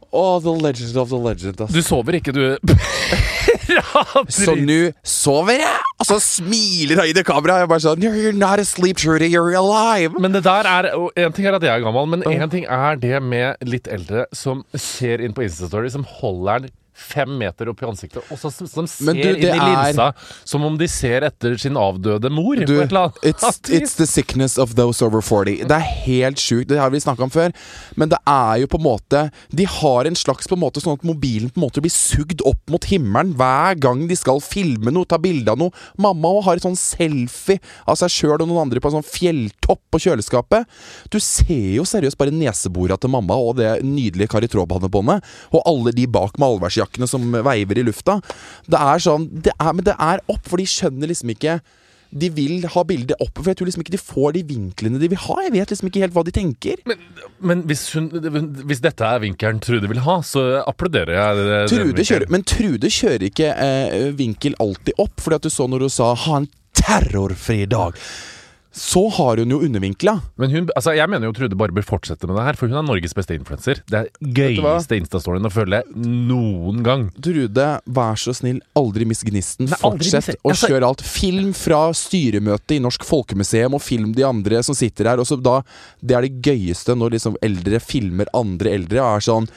Å, the legend of the legend. ass. Du sover ikke, du. *laughs* Så nå sover jeg! Og så smiler hun i det kameraet. Jeg bare sånn You're not asleep, Trudy. You're alive. Men det der er En ting er at jeg er gammel, men en ting er det med litt eldre som ser inn på Instastory, som holder den fem meter opp i ansiktet, og så, som ser du, inn i er- linsa som om de ser etter sin avdøde mor. Du, it's, *laughs* it's the sickness of those over 40. Det er helt sjukt. Det har vi snakka om før. Men det er jo på en måte De har en slags på en måte sånn at mobilen på en måte blir sugd opp mot himmelen hver gang de skal filme noe, ta bilde av noe. Mamma har et sånn selfie av seg sjøl og noen andre på en sånn fjelltopp på kjøleskapet. Du ser jo seriøst bare neseborene til mamma og det nydelige Kari Traa-båndebåndet. Og alle de bak med allværsjakkene som veiver i lufta. Det er sånn det er, Men det er opp, for de skjønner liksom ikke de vil ha bildet opp, for jeg tror liksom ikke de får de vinklene de vil ha. Jeg vet liksom ikke helt hva de tenker. Men, men hvis, hun, hvis dette er vinkelen Trude vil ha, så applauderer jeg. Trude kjører, men Trude kjører ikke eh, vinkel alltid opp, fordi at du så når hun sa 'ha en terrorfri dag'. Så har hun jo undervinkla. Men hun, altså jeg mener jo Trude bare bør fortsette med det her, for hun er Norges beste influenser. Det er gøyeste Instastoryen å følge noen gang. Trude, vær så snill, aldri miss gnisten. Nei, Fortsett å altså- kjøre alt. Film fra styremøtet i Norsk Folkemuseum, og film de andre som sitter her. Og så da, Det er det gøyeste når liksom eldre filmer andre eldre og er sånn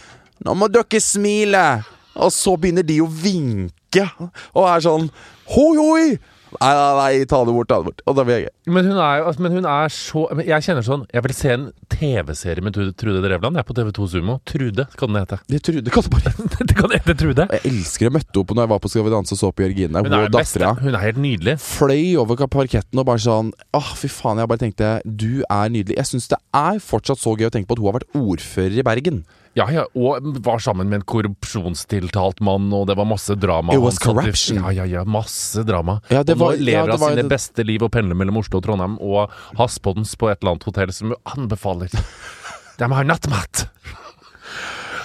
Nå må dere smile! Og så begynner de å vinke og er sånn Hoi, hoi! Nei, nei, nei, ta det bort, ta det bort. Og da blir jeg gøy. Men hun er altså, men hun er så men Jeg kjenner sånn Jeg vil se en TV-serie med Trude, Trude Drevland. Jeg er på TV2 Sumo. Trude kan den hete. Det Trude kan bare det kan *laughs* hete Trude. Jeg elsker å møtte henne når jeg var på Skal vi danse og så på Jørgine. Hun Hun er og den beste. dattera. Hun er helt nydelig. fløy over parketten og bare sånn Åh, fy faen. Jeg bare tenkte Du er nydelig. Jeg syns det er fortsatt så gøy å tenke på at hun har vært ordfører i Bergen. Ja, ja, og var sammen med en korrupsjonstiltalt mann, og det var masse drama. It was corruption. Ja, ja, ja, masse drama. Ja, det og nå lever han av sine det- beste liv og pendler mellom Oslo og Trondheim og har spons på et eller annet hotell som anbefaler *laughs* De har nattmat!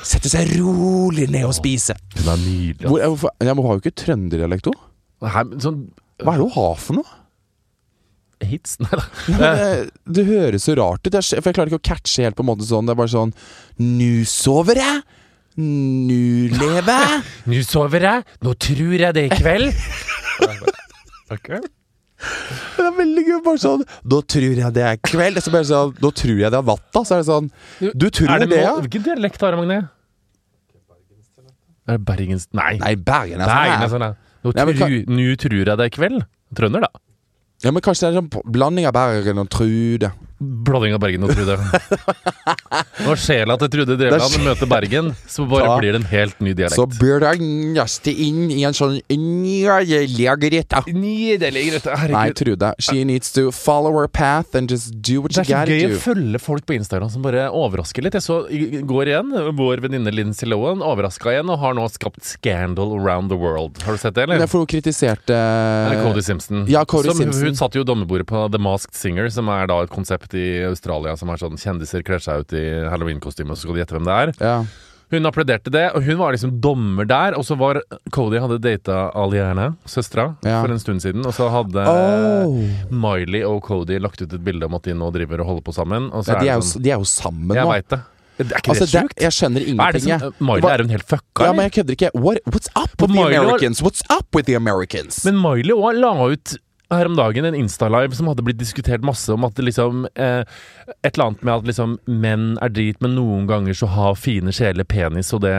Sette seg rolig ned og spise. Hun er nydelig. Hvor, jeg må ha jo ikke trønderdialekt, hun. Sånn Hva er det hun har for noe? Hits Nei da. Ja, det, det høres så rart ut. Jeg, for jeg klarer ikke å catche helt på en måte sånn. Det er bare sånn Nu sover jeg! Nu lever jeg! *laughs* Nå sover jeg, nå tror jeg det er kveld. *laughs* okay. Det er veldig gøy. Bare sånn Nå tror jeg det er kveld. Så bare sånn Nå tror jeg det er vatta. Så er det sånn Du tror Er det, det ja? Hvilken dialekt har du, Magne? Er det Bergens Nei. Nei, Bergen er sånn. det er sånn ja. Nå Nei, tru- nå tror jeg det er kveld. Trønder, da. Ja, men kanskje det er en sånn blanding av Bergen og Trude. Blanding av Bergen og Trude. Når sjela til Trude Drevland Det er- møter Bergen, så bare Da- blir det en helt ny dialekt. Så bør det inn i en sånn nydelig da. Nydelig, Grete. Nei, Trude. She needs to follow her path and just do what Det you er så gotta gøy å følge folk på Instagram som bare overrasker litt. Jeg så i går igjen vår venninne Lindsay Lohan overraska igjen og har nå skapt scandal around the world. Har du sett det, eller? Det er for hun kritiserte Eller Cody Simpson. Ja, Cody som, Simpson. Hun satt jo dommerbordet på The Masked Singer, som er da et konsept i Australia som er sånn kjendiser kler seg ut i halloweenkostyme, og så skal de gjette hvem det er. Ja. Hun applauderte det, og hun var liksom dommer der. Og så var Cody hadde data Aliana, søstera, Ja. for en stund siden. Og så hadde Oh. Miley og Cody lagt ut et bilde om at de nå driver og holder på sammen. Ja, de, er jo, sånn de er jo sammen Jeg nå. veit det. Er ikke Altså, det det, sjukt? jeg skjønner er ingenting, som jeg. Miley, Hva- er hun helt fucka? Ja, men jeg kødder ikke. What, what's up with the Miley var- Americans? What's up with the Americans? Men Miley òg la ut her om dagen en Insta-live som hadde blitt diskutert masse om at det liksom eh, Et eller annet med at liksom menn er drit, men noen ganger så har fine sjeler penis, og det,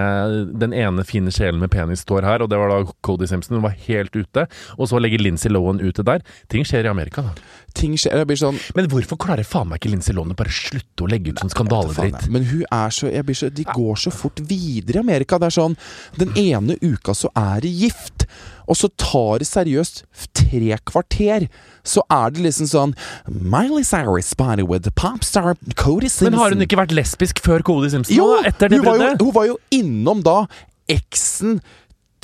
den ene fine sjelen med penis står her, og det var da Cody Simpson. Hun var helt ute. Og så legger Lindsay Lohan ut det der. Ting skjer i Amerika, da. Ting skjer. Jeg blir sånn Men hvorfor klarer faen meg ikke Lindsay Lohan bare slutte å legge ut sånn skandaledritt? Faen, Men hun er så, jeg blir så De går så fort videre i Amerika. Det er sånn Den ene uka så er det gift, og så tar det seriøst tre kvarter. Så er det liksom sånn Miley Cyrus spotted with popstar Cody Simpson. Men har hun ikke vært lesbisk før Cody Simpson? Jo! da, hun, var jo, hun var jo innom da eksen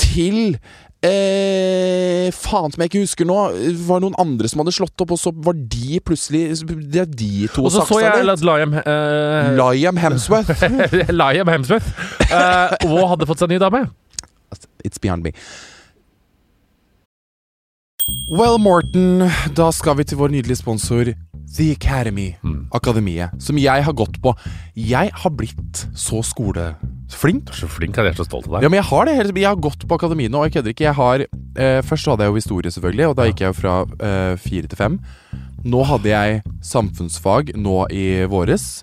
til Eh, faen som jeg ikke husker nå. Det var noen andre som hadde slått opp, og så var de plutselig Det er de to saksa Og så så jeg at Liam uh, Liam Hemsworth. *laughs* Liam Hemsworth Uh, og hadde fått seg ny dame. It's beyond me. Well, Morten, da skal vi til vår nydelige sponsor The Academy. Mm. Akademiet. Som jeg har gått på. Jeg har blitt så skoleflink. Du er så flink, jeg er så stolt av Ja, deg. men Jeg har det, hele- jeg har gått på akademiet nå, og jeg kødder ikke. Jeg har, eh, først så hadde jeg jo historie, selvfølgelig, og da gikk jeg jo fra eh, fire til fem. Nå hadde jeg samfunnsfag nå i våres,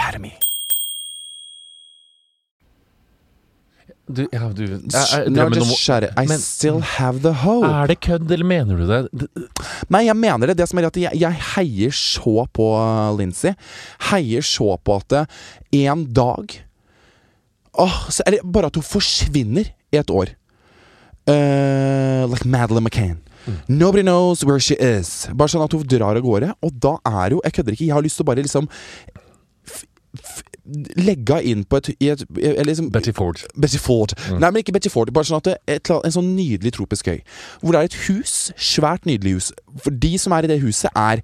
Academy. Du, ja, du, jeg, jeg, drømmen om just shut. I men- still have the hope. Er det kødd, eller mener du det? Nei, jeg mener det. Det som er at jeg, jeg heier så på Lincy. Lindsay. Heier så på at uh, en dag Åh, så er det bare at hun forsvinner i et år. Uh, like Madeleine McCann. Nobody knows where she is. Bare sånn at hun drar av gårde. Og da er jo Jeg kødder ikke. Jeg har lyst til å bare liksom henne inn på et, i et eller liksom, Betty Ford. Betty Ford. Nei, men ikke Betty Ford. Bare sånn at det, et, en sånn nydelig tropisk øy. Hvor det er et hus. Svært nydelig hus. For de som er i det huset, er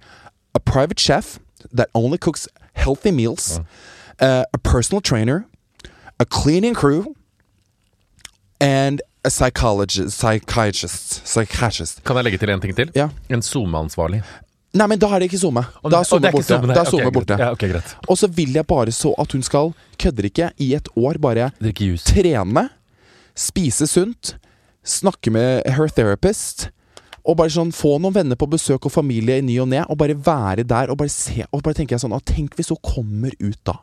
a private chef that only cooks healthy meals. uh, a personal trainer. A cleaning crew. And a psychologist Psychiatrist. Psychiatrist. Kan jeg legge til en ting til? Ja. En SoMe-ansvarlig. Nei, men da er det ikke SoMe. Da er zoome SoMe borte. SoMe. Da er okay, borte. Ja, ok, greit. Og så vil jeg bare så at hun skal, kødder ikke, i et år bare trene, spise sunt, snakke med her therapist. Og bare sånn få noen venner på besøk og familie i ny og ne, og bare være der og bare se. Og bare tenker jeg sånn, tenk hvis hun kommer ut da.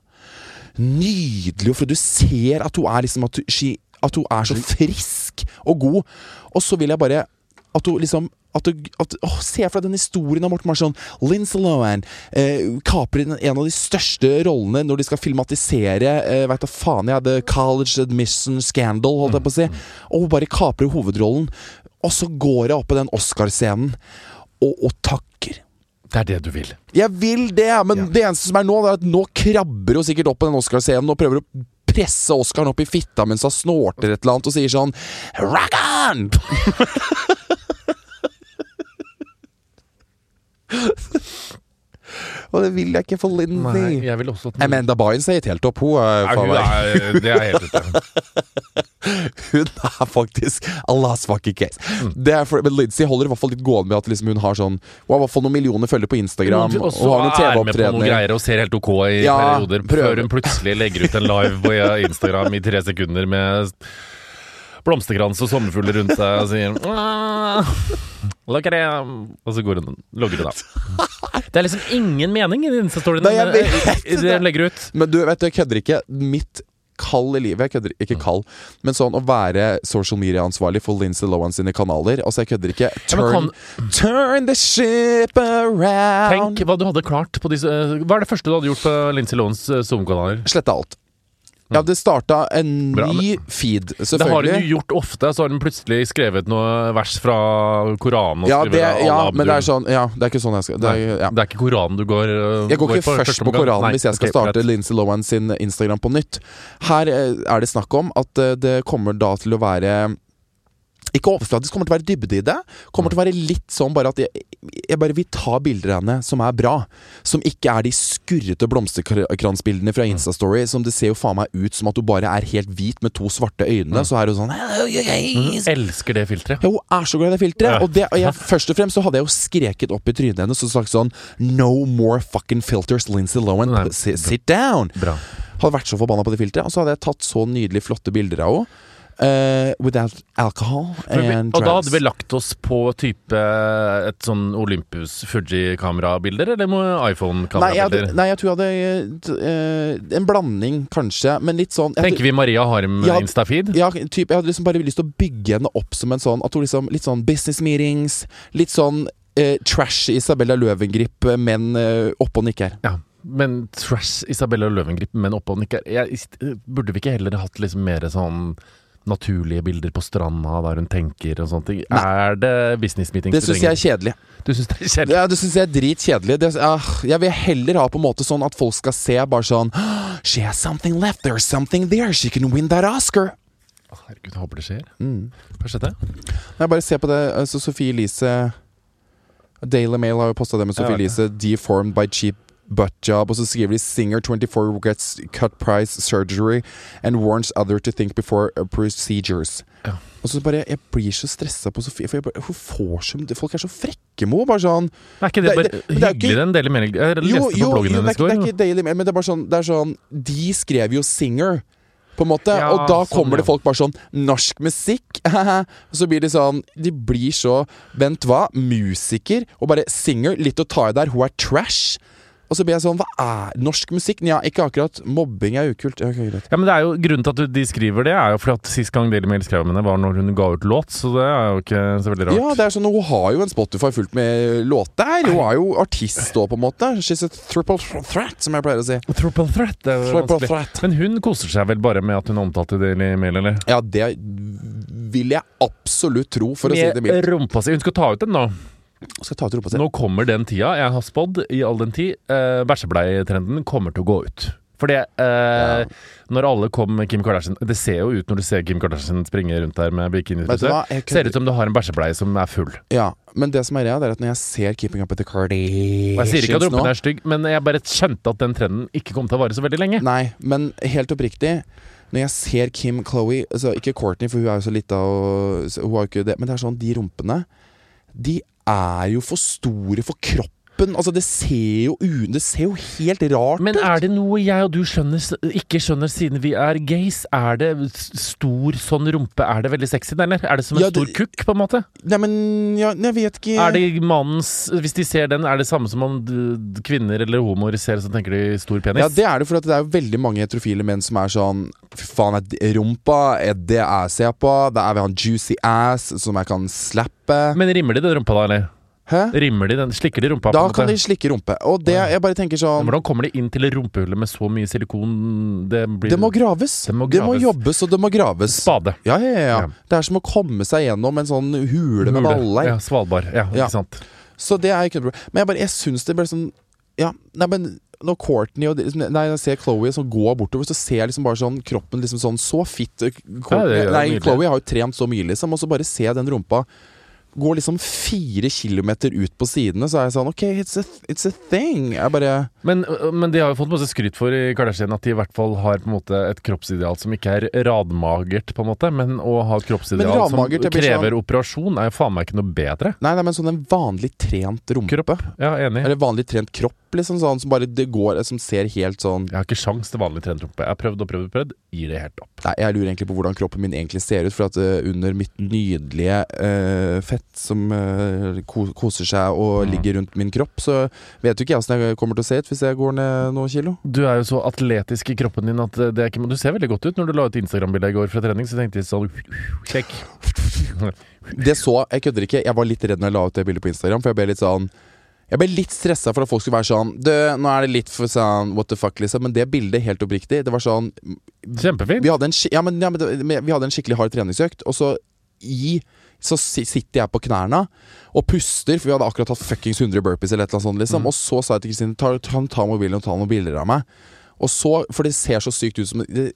Nydelig, for du ser at hun er liksom at, she, at hun er så frisk og god. Og så vil jeg bare at hun liksom at du, at, å, Se for deg den historien av Morten Marsson. Lince Lohan eh, kaper en av de største rollene når de skal filmatisere eh, Veit da faen jeg, The College Admission Scandal, holdt jeg på å si. Og hun bare kaprer hovedrollen. Og så går jeg opp på den Oscarscenen og, og takker. Det er det du vil. Jeg vil det, men det eneste som er nå, det er at nå krabber hun sikkert opp på den Oscar-scenen og prøver å presse Oscaren opp i fitta mens hun snorter et eller annet og sier sånn Rock on! *laughs* *laughs* og det vil jeg ikke for Lindy. jeg vil også at Amanda Bynes er gitt helt opp. Hun er, Nei, hun er, det er helt ute. *laughs* hun er faktisk a last fucking case. Mm. Er for, men Lindsay holder i hvert fall litt gående med at liksom hun har sånn Hun har i hvert fall noen millioner følgere på Instagram. Og så har hun er med på noen greier og ser helt ok i Ja, perioder, prøver. før hun plutselig legger ut en live på Instagram i tre sekunder med blomsterkrans og sommerfugler rundt seg og sier *laughs* «Ah, Look at him! Og så går hun logger hun av. *laughs* Det er liksom ingen mening i den Insta-storyene Nei, jeg vet de legger ut. Men du, vet jeg kødder ikke. Mitt kall i livet Jeg kødder ikke kall, men sånn å være social media-ansvarlig for Lindsay Lohan sine kanaler Altså, jeg kødder ikke. Turn, turn the ship around. Tenk hva du hadde klart på disse Hva er det første du hadde gjort på Lindsay Lohans eh, Zoom-kanaler? Slette alt. Ja, det starta en Bra, ny feed, selvfølgelig. Det har hun gjort ofte. Så har hun plutselig skrevet noe vers fra Koranen. Og Ja, det, ja, men det er sånn Ja, det er ikke sånn jeg skal det er, ja. Det er ikke Koranen du går øh, Jeg går ikke først på. Koranen Nei, hvis jeg skal okay, starte. Lindsay Lohan sin Instagram på nytt. Her eh, er det snakk om at eh, det kommer da til å være ikke overflatisk, kommer til å være dybde i det. Kommer til å være litt sånn bare at jeg, jeg bare vil ta bilder av henne som er bra. Som ikke er de skurrete blomsterkransbildene fra Instastory. Som det ser jo faen meg ut som at du bare er helt hvit med to svarte øyne. Så er hun sånn Hello. Elsker det filteret. Ja, hun er så glad i det filteret. Og, det, og jeg, først og fremst så hadde jeg jo skreket opp i trynet hennes og sagt sånn No more fucking filters, Lindsay Lohan. Sit, sit down! Bra. Hadde vært så forbanna på det filteret. Og så hadde jeg tatt så nydelig flotte bilder av henne. Eh, without alcohol and vi, and og da hadde vi lagt oss på type et sånn Olympus Fuji-kamerabilder, eller iPhone-kamerabilder? Nei, nei, jeg tror jeg hadde uh, En blanding, kanskje, men litt sånn Tenker vi Maria Harm Ja, Instafeed? Ja, typ, jeg hadde liksom bare lyst til å bygge henne opp som en sånn At hun liksom, Litt sånn business meetings, litt sånn uh, trash Isabella Løvengrip, men uh, oppe og nikker. Ja. Men trash Isabella Løvengrip, men oppå nikker jeg, Burde vi ikke heller hatt liksom mer sånn naturlige bilder på stranda der hun tenker og sånne ting? Er det business meetings Det syns jeg er kjedelig. Du syns det er kjedelig? Ja, det syns jeg er dritkjedelig. Det, ah, jeg vil heller ha på en måte sånn at folk skal se bare sånn She has something left, there's something there, she can win that Oscar. Herregud, jeg håper det skjer. Mm. Hva det? Jeg bare ser på det. Altså, Sofie Elise Daily Mail har jo posta det med Ja. Elise. Deformed by cheap butt job. Og så skriver de 'Singer 24 regrets cut price surgery and warns other to think before uh, procedures'. Ja. Og så bare Jeg blir så stressa på Sofie, for jeg bare, hun får så Folk er så frekke med henne. Sånn Er ikke det Det- bare det- det er enn Daily Mail? Jeg leste Jo, på jo, bloggen det, hennes er, ikke- det er ikke Daily Mail, men det er bare sånn, det er sånn De skrev jo 'Singer'. På en måte, Ja, Og da sånn, kommer det folk bare sånn Norsk musikk! *laughs* og så blir de sånn De blir så Vent, hva? Musiker? Og bare singer? Litt å ta i der. Hun er trash. Og så blir jeg sånn Hva er norsk musikk? Nja, ikke akkurat. Mobbing er ukult. Ja, okay, Ja, men det er jo Grunnen til at de skriver det, er jo fordi at sist gang Daily Mail skrev om henne, var når hun ga ut låt, så det er jo ikke så veldig rart. Ja, det er sånn Hun har jo en Spotify fullt med låter. Hun er jo artist òg, på en måte. She's a triple threat, som jeg pleier å si. Triple threat, det er Triple vanskelig. threat. Men hun koser seg vel bare med at hun omtalte Daily Mail, eller? Ja, det vil jeg absolutt tro, for å si det Med rumpa si. Hun skal ta ut den nå. Nå kommer den tida jeg har spådd i all den tid. Eh, Bæsjebleietrenden kommer til å gå ut. Fordi eh, når alle kom med Kim Kardashian Det ser jo ut når du ser Kim Kardashian springe rundt der med bikinitruse. Ser ut som du har en bæsjebleie som er full. Ja, men det som er greia, det er at når jeg ser Keeping Up with the Og jeg sier ikke at Kardashians rumpen er stygg, men jeg bare skjønte at den trenden ikke kom til å vare så veldig lenge. Nei, men helt oppriktig når jeg ser Kim Chloé altså Ikke Courtney, for hun er jo så lita og Hun har jo ikke det Men det er sånn, de rumpene De er jo for store for kroppen Altså, det ser jo, det ser jo helt rart ut. Men er det noe jeg og du skjønner, ikke skjønner siden vi er gays? Er det stor sånn rumpe? Er det veldig sexy, eller? Er det som en Ja, stor kukk, på en måte? Nei, men ja, jeg vet ikke Er det mannens Hvis de ser den, er det samme som om kvinner eller homoer ser, så tenker de stor penis? Ja, det er det, for det er jo veldig mange heterofile menn som er sånn Fy faen, er det rumpa er det jeg ser på. Det er vi har en juicy ass som jeg kan slappe. Men rimmer de den rumpa da, eller? Hæ? Rimmer de den? Slikker de rumpa? Da kan de slikke rumpe. Og det, jeg bare tenker sånn Hvordan kommer de inn til rumpehullet med så mye silikon? Det blir Det må graves. Det må Det må jobbes, og det må graves. Spade. Ja, ja, ja, ja. Det er som å komme seg gjennom en sånn hule med baller. Ja, Svalbard. Ja, Ja. ikke sant. Så det er ikke noe problem. Men jeg bare, jeg syns det ble sånn Ja, nei, men når Courtney og liksom, Nei, jeg ser Chloé som går bortover, så ser jeg liksom bare sånn kroppen liksom sånn Så fit eh, Ja, Nei. Chloé har jo trent så mye, liksom, og så bare ser jeg den rumpa Går liksom fire kilometer ut på sidene, så er jeg sånn OK, it's a, it's a thing. Jeg bare Men, men de har jo fått masse skryt for i Kardashian at de i hvert fall har på en måte et kroppsideal som ikke er radmagert, på en måte. Men å ha et kroppsideal som krever sånn- operasjon, er jo faen meg ikke noe bedre. Nei, nei, men sånn en vanlig trent rumpe. Kropp. Ja, enig. Eller vanlig trent kropp, liksom sånn som bare det går Som ser helt sånn Jeg har ikke sjans til vanlig trent rumpe. Jeg har prøvd og prøvd og prøvd. Gir det helt opp. Nei, jeg lurer egentlig på hvordan kroppen min egentlig ser ut. For at uh, under mitt nydelige uh, fett som uh, koser seg og Mm. ligger rundt min kropp, så vet jo ikke jeg åssen jeg kommer til å se ut hvis jeg går ned noen kilo. Du er jo så atletisk i kroppen din at det er ikke Du ser veldig godt ut. Når du la ut Instagram-bilde i går fra trening, så tenkte jeg sånn *laughs* Sjekk. Det så Jeg kødder ikke. Jeg var litt redd når jeg la ut det bildet på Instagram, for jeg ble litt sånn jeg ble litt stressa for at folk skulle være sånn Du, nå er det litt for sånn what the fuck, liksom. Men det bildet, helt oppriktig, det var sånn Kjempefint. Vi hadde en, ja, men, ja, men vi hadde en skikkelig hard treningsøkt, og så i så sitter jeg på knærne og puster, for vi hadde akkurat hatt fuckings 100 burpees eller et eller annet sånt, liksom. Og så sa jeg til Kristine ta, ta, ta mobilen og ta noen bilder av meg. Og så, For det ser så sykt ut som Det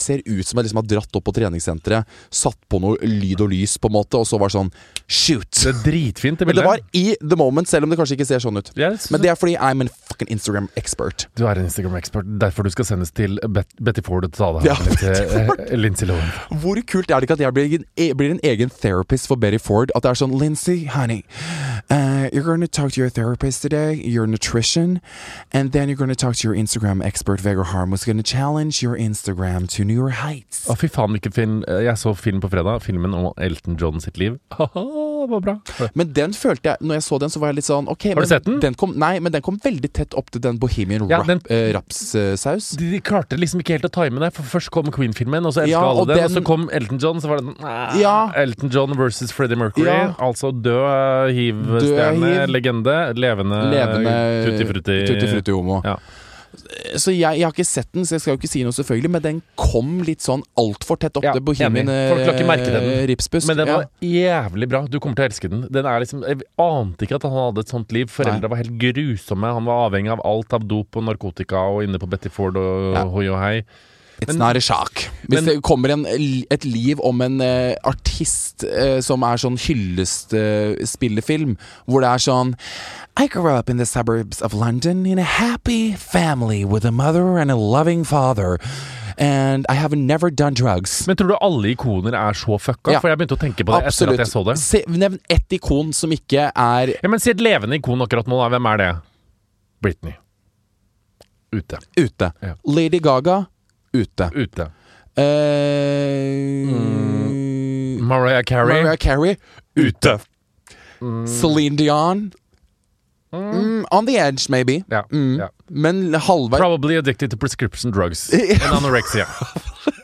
ser ut som jeg liksom har dratt opp på treningssenteret, satt på noe lyd og lys, på en måte, og så var det sånn Shoot! Det er dritfint, det bildet. Men det var i the moment, selv om det kanskje ikke ser sånn ut. Yes. Men det er fordi I'm an fucking Instagram expert. Du er en Instagram expert. derfor du skal sendes til Bet Betty Ford og ta deg Ja, av til Lincy Lohan. Hvor kult er det ikke at jeg blir en, e- blir en egen therapist for Betty Ford? At det er sånn Lindsay, honey, uh, you're gonna talk to your therapist today, your nutrition, and then you're gonna talk to your Instagram expert, Vegard Harm, was going to challenge your Instagram to newer heights. Å, fy faen, hvilken film. Jeg så film på fredag. Filmen om Elton John sitt liv. *laughs* Det var bra. Men den følte jeg, når jeg så den, så var jeg litt sånn ok, Har du men sett den? kom, nei, men den kom veldig tett opp til den Bohemian Ja, rap, uh, eh, rapssaus. De, de klarte liksom ikke helt å time det. For Først kom Queen-filmen, og så elska Ja, alle den, den. Og så kom Elton John, så var det den ah, Ja. Elton John versus Freddie Mercury. Altså død hiv-stjerne, legende, levende, Levende tutti frutti. Tutti. Så jeg, jeg har ikke sett den, så jeg skal jo ikke si noe, selvfølgelig, men den kom litt sånn altfor tett opp Ja, til Bohemian eh, ripsbuss. Men den Ja. var jævlig bra. Du kommer til å elske den. den er liksom, jeg ante ikke at han hadde et sånt liv. Foreldra var helt grusomme. Han var avhengig av alt av dop og narkotika og inne på Betty Ford og Ja. hoi og hei. It's Men- not a shock. Hvis men- det kommer en, et liv om en uh, artist uh, som er sånn hyllestspillefilm, hvor det er sånn I grew up in the suburbs of London in a happy family with a mother and a loving father. And I have never done drugs. Men tror du alle ikoner er så fucka? Ja. For jeg begynte å tenke på det etter at jeg så det. Se, nevn ett ikon som ikke er Ja, men Si et levende ikon akkurat nå. da. Hvem er det? Britney. Ute. ute. Ja. Lady Gaga ute. Ute. Eh, Mariah Carey. Mariah Carey ute. Celine Dion mm, On the edge, maybe. Ja. Mm. ja. Men halvveis Probably addicted to prescription drugs *laughs* and anorexia. *laughs*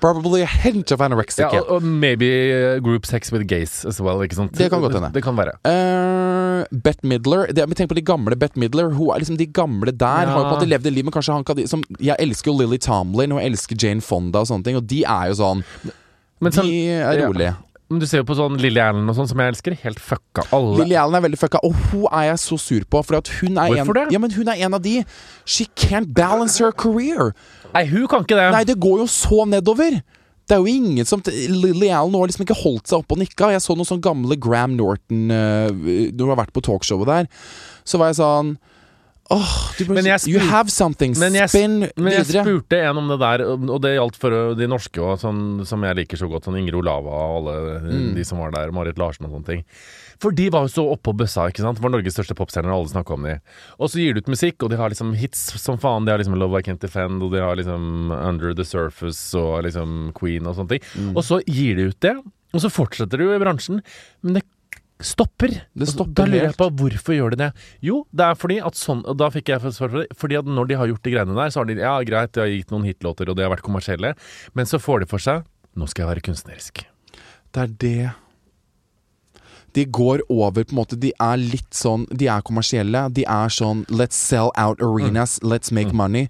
Probably a hint of anorexia. Ja, og, og maybe uh, group sex with gays as well. Ikke sant? Det kan godt hende. Det, det kan være. Uh, Bette Midler det, Tenk på de gamle Bette Midler. Hun er liksom De gamle der Ja. har jo på en måte levd et liv, men kanskje han kan som, Jeg elsker jo Lily Tomlin og jeg elsker Jane Fonda og sånne ting, og de er jo sånn Men sånn, De er ja. Men du ser jo på sånn Lilly Allen og sånn, som jeg elsker. Helt fucka. Alle. Lilly Allen er veldig fucka, og hun er jeg så sur på. For hun er Hvorfor en, det? Ja, men hun er en av de She can't balance her career. Nei, hun kan ikke det. Nei, det går jo så nedover. Det er jo ingen som Lily Allen har liksom ikke holdt seg oppe og nikka. Jeg så noen sånne gamle Graham Norton uh, Når hun har vært på talkshowet der. Så var jeg sånn Du bare, You have something. Men jeg, Spinn men jeg spurte en om det der, og det gjaldt for uh, de norske òg, sånn, som jeg liker så godt. Sånn Ingrid Olava og alle Mm. de som var der, Marit Larsen og sånne ting. For de var jo så oppå bøssa, ikke sant. Var Norges største popstjerner, og alle snakka om de. Og så gir de ut musikk, og de har liksom hits som faen. De har liksom Love I Can't Defend, og de har liksom Under The Surface og liksom Queen og sånne ting. Mm. Og så gir de ut det, og så fortsetter de jo i bransjen. Men det stopper. Det stopper da lurer jeg på hvorfor gjør de det. Jo, det er fordi at sånn da fikk jeg svar for det. Fordi at når de har gjort de greiene der, så har de Ja, greit, de har gitt noen hitlåter, og de har vært kommersielle, men så får de for seg Nå skal jeg være kunstnerisk. Det er det De går over på en måte De er litt sånn De er kommersielle. De er sånn Let's sell out arenas. Mm. Let's make money.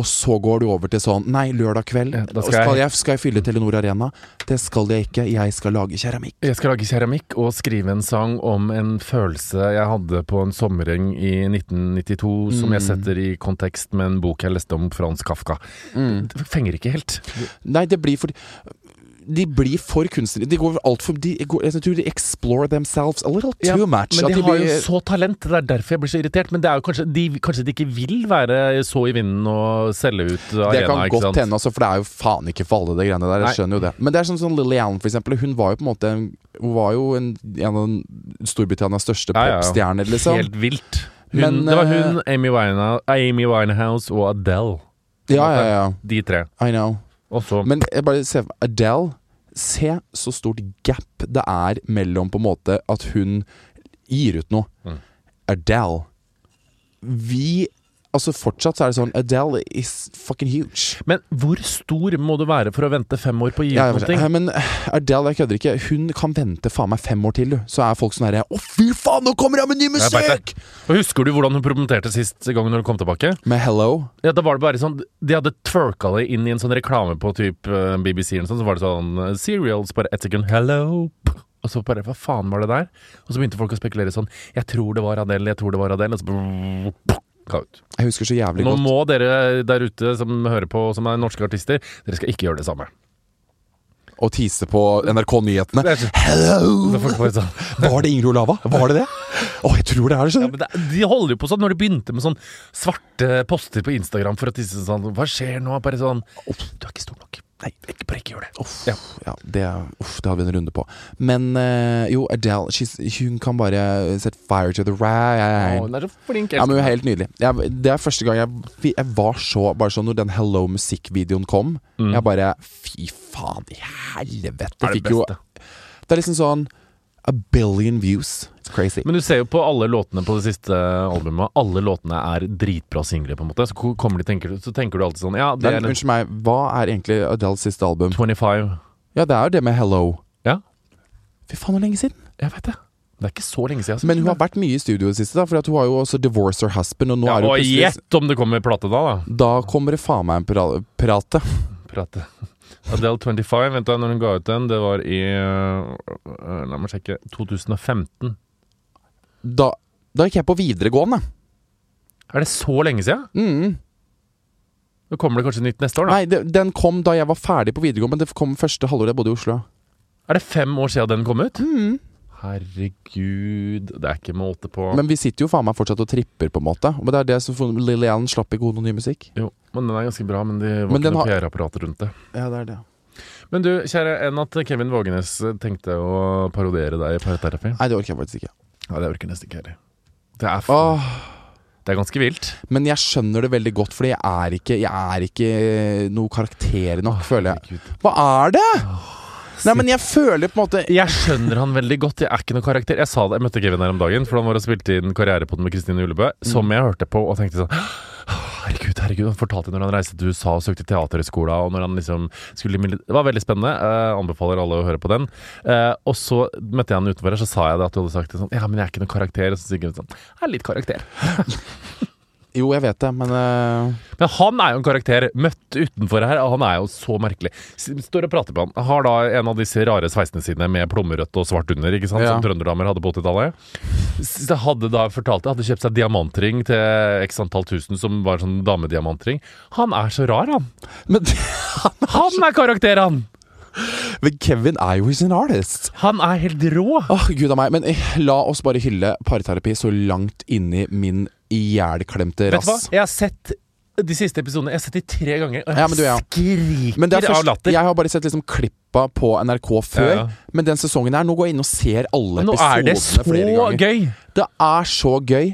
Og så går du over til sånn Nei, lørdag kveld Ja, skal skal, jeg- skal jeg fylle Telenor Arena? Det skal jeg ikke. Jeg skal lage keramikk. Jeg skal lage keramikk og skrive en sang om en følelse jeg hadde på en sommereng i 1992, som Mm. jeg setter i kontekst med en bok jeg leste om Frans Kafka. Mm. Det fenger ikke helt. Nei, det blir for De blir for kunstneriske. De går alt for de, Jeg tror de explore themselves a little too Ja, much. Men At de har blir- jo så talent, det er derfor jeg blir så irritert. Men det er jo kanskje de, kanskje de ikke vil være så i vinden og selge ut arena, Det kan godt hende, altså, for det er jo faen ikke for alle, det greiene der. Nei. Jeg skjønner jo det. Men det er sånn som Lilly Allen, for eksempel. Hun var jo på en måte Hun var jo en, en av Storbritannias største Ja, ja, popstjerner, liksom. Helt vilt. Hun, Men, det var eh, hun, Amy Winehouse, Amy Winehouse og Adele. Ja, ja, ja. De tre. I know. Og så Men jeg bare ser Adele Se så stort gap det er mellom på en måte at hun gir ut noe. Mm. Adele Vi Altså Fortsatt så er det sånn Adele is fucking huge. Men hvor stor må du være for å vente fem år på å gi Ja, ut ja, noe? men eh, Adele, jeg kødder ikke. Hun kan vente faen meg fem år til, du. Så er folk sånn herre Å, fy faen, nå kommer jeg med ny musikk! Og Husker du hvordan hun promoterte sist gang når hun kom tilbake? Med Hello. Ja, da var det bare sånn De hadde twerka det inn i en sånn reklame på typ eh, BBC eller sånn, så var det sånn Serials, bare ett sekund Hello! *laughs* Og så bare Hva faen var det der? Og så begynte folk å spekulere sånn Jeg tror det var Adele, jeg tror det var Adele. Og så brrr, ut. Jeg husker så jævlig Nå godt. må dere der ute som hører på, som er norske artister, dere skal ikke gjøre det samme. Og tease på NRK-nyhetene. Hello! Sånn Var det Ingrid Olava? Var det det? *laughs* Å, jeg tror det er det. Skjønner du. Ja, de holder jo på sånn når de begynte med sånn svarte poster på Instagram for å tisse sånn Hva skjer nå? Bare sånn du er ikke stor nok. Nei, ikke, bare ikke gjør det. Uff, Ja. ja. det, uff, det hadde vi en runde på. Men uh, jo, Adele she's, hun kan bare set fire to the rain. hun er så flink. Ja, men hun er helt nydelig. Jeg, det er første gang jeg, jeg var så Bare sånn når den Hello musikkvideoen kom, Mm. jeg bare Fy faen i helvete! Det er det beste. jo, det er liksom sånn A billion views. It's crazy. Men du ser jo på alle låtene på det siste albumet, alle låtene er dritbra singler, på en måte. Så kommer de, tenker, så tenker du alltid sånn Ja, det Men er unnskyld meg, hva er egentlig Adeles siste album? 25. Ja, det er jo det med Hello. Ja. Fy faen, hvor lenge siden? Jeg vet det. Det er ikke så lenge siden. altså. Men hun har vært mye i studio i det siste, da. For hun har jo også Divorce Her Husband, og nå ja, er hun plutselig gjett om det kommer plate da, da. Da kommer det faen meg en pra- prate. Prate. Adele 25, vent da, når hun ga ut den, det var i uh, La meg sjekke 2015. Da, da gikk jeg på videregående. Er det så lenge siden? Mm. Da kommer det kanskje nytt neste år, da? Nei, det, den kom da jeg var ferdig på videregående, men det kom første halvår jeg bodde i Oslo. Er det fem år siden den kom ut? Mm. Herregud, det er ikke måte på. Men vi sitter jo faen meg fortsatt og tripper, på en måte. Men det er det som Allen slapp ikke god noe ny musikk. jo, men den er ganske bra, men de var Men ikke noe har- PR-apparat rundt det. Ja, det er det. Men du, kjære, enn at Kevin Vågenes tenkte å parodiere deg i parterapi? Nei, det orker jeg faktisk ikke. Ja, det orker jeg nesten ikke heller. Det er, for... Åh, det er ganske vilt. men jeg skjønner det veldig godt, fordi jeg er ikke, jeg er ikke noe karakter nok, føler jeg. Hva er det?! Nei, men jeg føler på en måte Jeg skjønner han veldig godt. Jeg er ikke noe karakter. Jeg sa det, jeg møtte Kevin her om dagen, for han var og spilte inn Karrierepoden med Kristine Ullebø, som jeg hørte på og tenkte sånn Herregud, herregud. Han fortalte når han reiste til USA og søkte teaterhøgskolen, og når han liksom skulle Det var veldig spennende. Eh, anbefaler alle å høre på den. Eh, og så møtte jeg han utenfor her, så sa jeg det at du hadde sagt det sånn Ja, men jeg er ikke noen karakter. Og så sier Kevin sånn Jeg er litt karakter. *laughs* Jo, jeg vet det, men uh... Men han er jo en karakter. Møtt utenfor her, og han er jo så merkelig. Står og prater på han. Har da en av disse rare sveisene sine med plommerødt og svart under, ikke sant? Ja. som trønderdamer hadde på 80-tallet. Så Hadde da fortalt det, hadde kjøpt seg diamantring til x antall tusen, som var sånn damediamantring. Han er så rar, han. Men, *laughs* Han er karakter, han! men Kevin er jo he's artist. Han er helt rå. Åh, gud av meg. Men eh, la oss bare hylle parterapi så langt inni min ihjelklemte Vet du hva? Jeg har sett de siste episodene Jeg har sett de tre ganger, og jeg Ja, men du, ja. skriker først, av latter. jeg har bare sett liksom klippa på NRK før. Ja. Men den sesongen her, nå går jeg inn og ser alle Men nå er det så episodene gøy! Det er så gøy.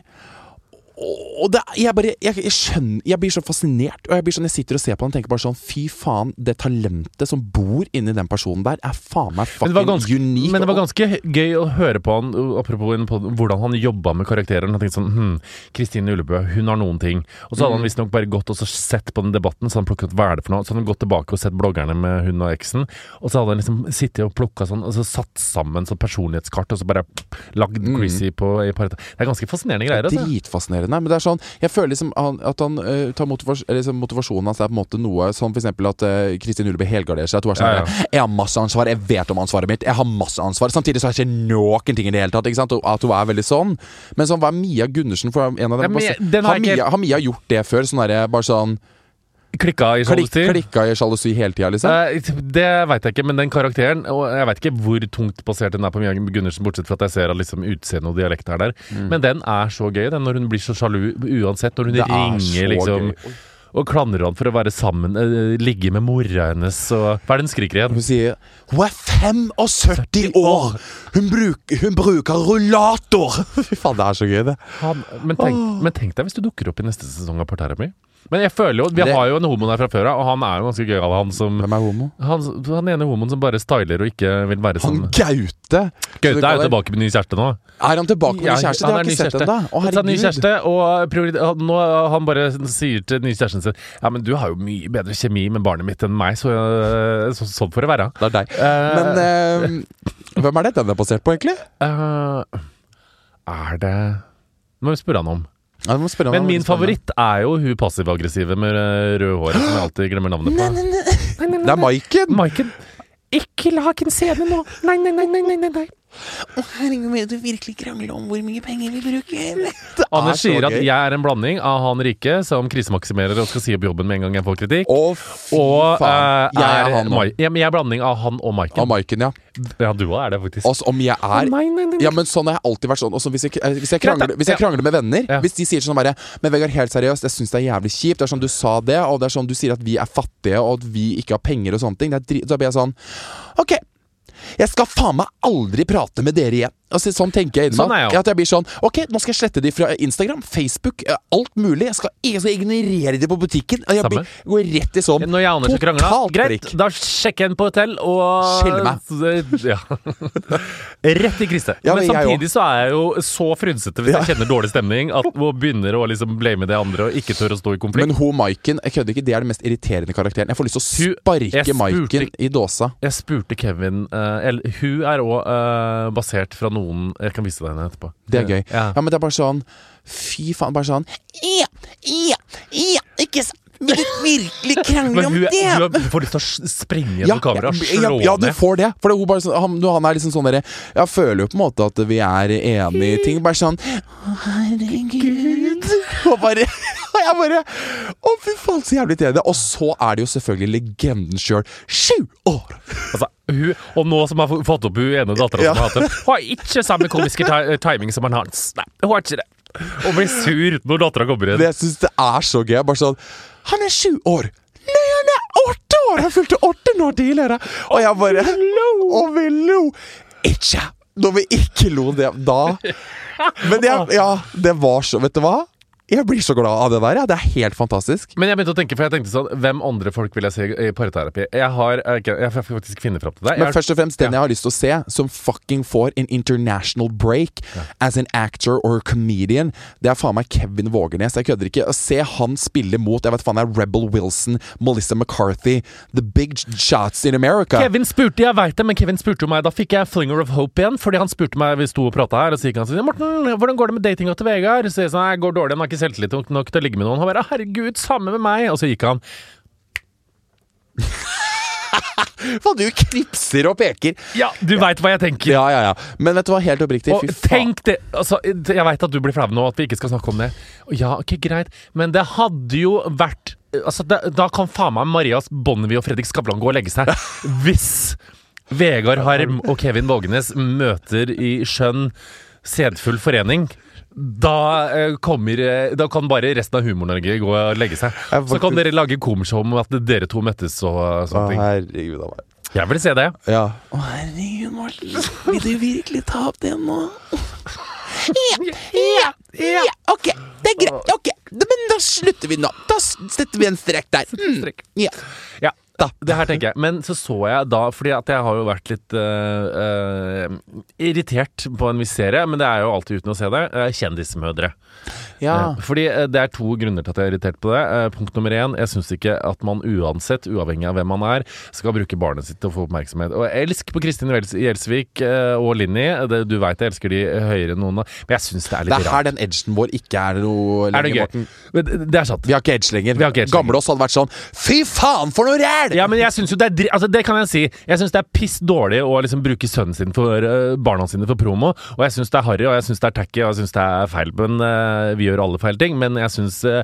Og det, jeg bare jeg, jeg skjønner Jeg blir så fascinert. Og jeg blir sånn Jeg sitter og ser på han og tenker bare sånn Fy faen, det talentet som bor inni den personen der, er faen meg Men fucking ganske, unikt. men det var ganske gøy å høre på han uh, Apropos hvordan han jobba med karakteren. Han tenkte sånn hm, Kristine Ullebø, hun har noen ting. Og så hadde Mm. han visstnok bare gått og så sett på den debatten, så hadde han plukket hva er det for noe. Så hadde han gått tilbake og sett bloggerne med hun og eksen. Og så hadde han liksom sittet og plukka sånn, og så satt sammen sånn personlighetskart, og så bare lagd Chrissy på i paret. Det er ganske fascinerende greier. Altså. Dritfascinerende. Men det er sånn Jeg føler liksom han, at han uh, tar motivas liksom, motivasjonen hans er på en måte noe Som for eksempel at uh, Kristin Ullebø helgarderer seg. At hun er sånn Ja, ja. Jeg har masse ansvar, jeg vet om ansvaret mitt, jeg har masse ansvar. Samtidig så har jeg ikke noen ting i det hele tatt. Ikke sant? At hun er veldig sånn. Men sånn, hva er Mia Gundersen for en av dem? Ja, men har ikke- Mia, har Mia gjort det før? Sånn derre bare sånn Klikka i sjalusi. Klikka i sjalusi hele tida, liksom? Eh, Det veit jeg ikke, men den karakteren Og jeg veit ikke hvor tungt basert den er på Mia Gundersen, bortsett fra at jeg ser at liksom utseendet og dialekt er der. Men den er så gøy, den, når hun blir så sjalu uansett. Når hun Det er ringer liksom gøy. og klandrer han for å være sammen, eh, ligge med mora hennes og Hva er det hun skriker igjen? Hun sier Hun er 75 år! Hun, bruk, hun bruker rullator! *laughs* Fy faen, det er så gøy, det. Han, men, tenk, men tenk deg hvis du dukker opp i neste sesong av Parterapi. Men jeg føler jo Vi Det- har jo en homo der fra før av, og han er jo ganske gøyal, han som Hvem er homo? han, han ene homoen som bare styler og ikke vil være Han sånn Gaute! Gaute er jo tilbake med ny kjæreste nå. Er han tilbake med ny kjæreste? Det har jeg ikke sett ennå. Å, Han tar ny kjæreste, og priori- han- nå, han bare sier til ny kjæresten sin Ja, men du har jo mye bedre kjemi med barnet mitt enn meg, så, sånn så får det være. Det er deg. Uh... Men uh, hvem er det den er basert på, egentlig? Uh, er det Nå Må vi spørre han om. Men min spennende. favoritt er jo hun passiv-aggressive med røde håret, som jeg alltid glemmer navnet på. Det er Maiken! Maiken. Ikke lag en scene nå! Nei, nei, nei, nei, nei, nei. Herregud, vil du virkelig krangle om hvor mye penger vi bruker? *laughs* Anders sier at jeg er en blanding av han rike som krisemaksimerer og skal si opp jobben med en gang jeg får kritikk. Å, fy Og faen. øh, Jeg er er han nå. Ja, men jeg er blanding av han og Maiken. Av Maiken, ja. Ja, du òg er det, faktisk. Altså, om jeg er Nei, nei, nei. Ja, men sånn har jeg alltid vært sånn. Også hvis, jeg, eh, hvis, jeg krangler, hvis jeg krangler med venner Ja. Hvis de sier sånn bare Men Vegard, helt seriøst, jeg syns det er jævlig kjipt. Det er sånn du sa det, og det er sånn du sier at vi er fattige, og at vi ikke har penger og sånne ting. Det er drit, så blir jeg sånn Ok. Jeg skal faen meg aldri prate med dere igjen. Altså, sånn tenker jeg innimellom. Sånn meg. er jeg. At jeg blir sånn Ok, nå skal jeg slette de fra Instagram, Facebook, eh, alt mulig. Jeg skal, jeg skal ignorere de på butikken. Jeg Samme. blir, går rett i sånn Når jeg og Anders krangla, greit, da sjekker jeg på hotell og Skille meg. *laughs* Ja. Rett i krise. Ja, men men samtidig så er jeg jo så frynsete hvis jeg kjenner dårlig stemning at *laughs* man begynner å liksom blame det andre og ikke tør å stå i konflikt. Men hun Maiken, jeg kødder ikke, det er den mest irriterende karakteren. Jeg får lyst til å sparke Maiken i dåsa. jeg spurte Kevin uh, Hun er òg basert fra noen Jeg kan vise deg henne etterpå. Det er gøy. Ja. Ja, men det er bare sånn Fy faen, bare sånn Ja, ja, ja, ikke sant Vil du virkelig *laughs* krangle om det? Du får lyst til å sprenge gjennom ja, kameraet ja, ja, du får det. For det, hun bare sånn, han, han er liksom sånn derre Jeg føler jo på en måte at vi er enige i ting. Bare sånn Å, herregud. *laughs* Og bare jeg bare Å, fy faen, så jævlig irriterende. Og så er det jo selvfølgelig legenden sjøl. Sju år! Altså, hun, og nå som har fått opp hun ene dattera Ja. som hater har ikke samme komiske timing som han Hans. Nei, hun har ikke det. Og blir sur når dattera kommer inn. Det jeg syns det er så gøy. Bare sånn Han er sju år! Nei, han er åtte år! Han fylte åtte nå tidligere! Og jeg bare Og vi lo! Ikke når vi ikke lo det da. Men jeg, ja, det var så Vet du hva? Jeg blir så glad av det der. Ja. Det er helt fantastisk. Men jeg begynte å tenke, for jeg tenkte sånn Hvem andre folk vil jeg se i parterapi? Jeg har Jeg får faktisk finne fram til deg. Men først og fremst den Ja. jeg har lyst til å se, som fucking får en international break as an actor or comedian, det er faen meg Kevin Vågernes. Jeg kødder ikke. Å se han spille mot Jeg vet faen det er Rebel Wilson, Melissa McCarthy, the big shots in America. Kevin spurte, jeg vet det, men Kevin spurte jo meg Da fikk jeg Flinger of Hope igjen, fordi han spurte meg Vi sto og prata her, og så gikk han sånn Morten, hvordan går det med datinga til Vegard? Så jeg sa, jeg går dårlig, han har ikke selvtillit nok, til å ligge med noen. Han bare herregud, samme med meg. Og så gikk han. *laughs* Faen, du knipser og peker. Ja, du veit hva jeg tenker. Ja, ja, ja. Men vet du hva, helt oppriktig, Og fy faen. tenk det altså, Jeg veit at du blir flau nå, at vi ikke skal snakke om det. Ja, ok, greit, men det hadde jo vært Altså, det, Da kan faen meg Marias Bonnevie og Fredrik Skavlan gå og legge seg. *laughs* Hvis Vegard Harm og Kevin Vågenes møter i skjønn, sedfull forening. Da, eh, kommer, eh, da kan bare resten av Humor-Norge gå og legge seg. Så kan dere lage komishow om at dere to møttes og sånne ting. herregud av meg. Jeg vil se det. Ja. Å, herregud, Morten. Vil du virkelig ta opp det nå? Ja, ja, ja. ok, det er greit. Ok, men da slutter vi nå. Da setter vi en strek der. Mm. Ja. Ja, da, det her tenker jeg. Men så så jeg da, fordi at jeg har jo vært litt uh, uh, irritert på en viss serie, men det er jo alltid uten å se det, uh, Kjendismødre. ja. Fordi det er to grunner til at jeg er irritert på det. Punkt nummer én, jeg syns ikke at man uansett, uavhengig av hvem man er, skal bruke barnet sitt til å få oppmerksomhet. Og jeg elsker på Kristin Gjels- Gjelsvik og Linni. Du veit jeg elsker de høyere enn noen, men jeg syns det er litt rart. Det er her rart. den edgen vår ikke er noe Er det? Morten. Det- er sant. Vi har ikke edge lenger. Ikke edge Gamle oss hadde vært sånn Fy faen, for noe ræl! sjæl! Ja, men jeg synes jo det er altså, Det kan jeg si. Jeg syns det er piss dårlig å liksom bruke sønnen sin for uh, barna sine for promo. Og jeg syns det er harry, og jeg syns det er tacky, og jeg syns det er feil. Men uh, vi gjør alle feil ting. Men jeg syns uh,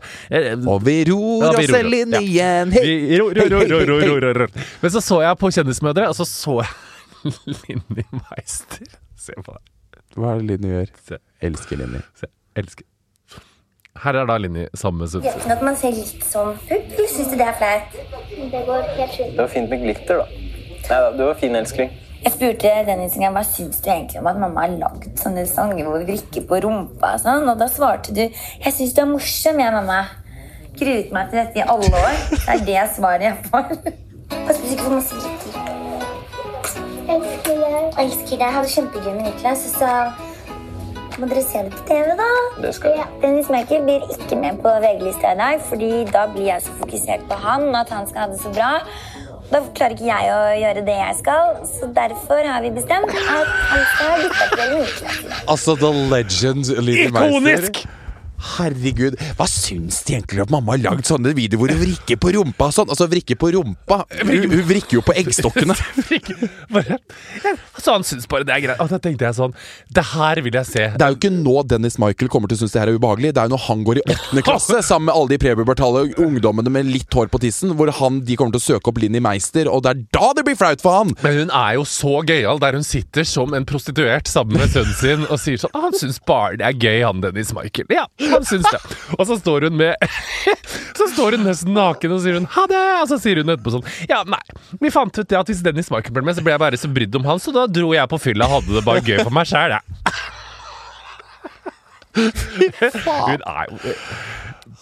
Og vi ror ja, oss selv inn igjen! Hei! Men så så jeg på Kjendismødre, og så så jeg *laughs* Linni Meister. Se på det. Hva er det Linni gjør? Se. Elsker Linni. Elsker. Her er da Linni sammen med Gjør Sunse. ikke noe at man ser litt sånn pupp, eller syns du det er flaut? Det går helt fint. Det var fint med glitter, da. Nei da, du var fin, elskling. Jeg spurte Dennis en gang hva syns du egentlig om at mamma har lagd sånne sanger hvor vi vrikker på rumpa og sånn, og da svarte du jeg syns du er morsom, jeg, mamma. Gruet meg til dette i alle år. Det er det svaret jeg får. Pass på så ikke får masse glitter. Elsker deg. Elsker deg. Hadde kjempegøy med Niklas, og så må dere se det på TV, da. Det skal ja. Dennis Merkel blir ikke med på VG-lista i dag, fordi da blir jeg så fokusert på han og at han skal ha det så bra. Da klarer ikke jeg å gjøre det jeg skal, så derfor har vi bestemt at han skal ha i. Altså, the legend. Ikonisk! Herregud, hva syns de egentlig om at mamma har lagd sånne videoer hvor hun vrikker på rumpa og sånn? Altså, vrikker på rumpa Hun, hun vrikker jo på eggstokkene. *laughs* Altså han syns bare det er greit. Og da tenkte jeg sånn Det her vil jeg se. Det er jo ikke nå Dennis Michael kommer til å synes det her er ubehagelig. Det er jo når han går i åttende klasse sammen med alle de prebubertale ungdommene med litt hår på tissen, hvor han, de kommer til å søke opp Linni Meister, og det er da det blir flaut for han! Men hun er jo så gøyal, der hun sitter som en prostituert sammen med sønnen sin og sier sånn ah, Han syns bare det er gøy, han Dennis Michael. Ja, *laughs* han syns det. Og så står hun med *laughs* Så står hun nesten naken og sier hun ha det, og så sier hun etterpå sånn Ja, nei, vi fant ut det at hvis Dennis Marker ble med, så ble jeg bare så brydd om han, så da dro jeg på fylla og hadde det bare gøy for meg sjæl, jeg. Hun er jo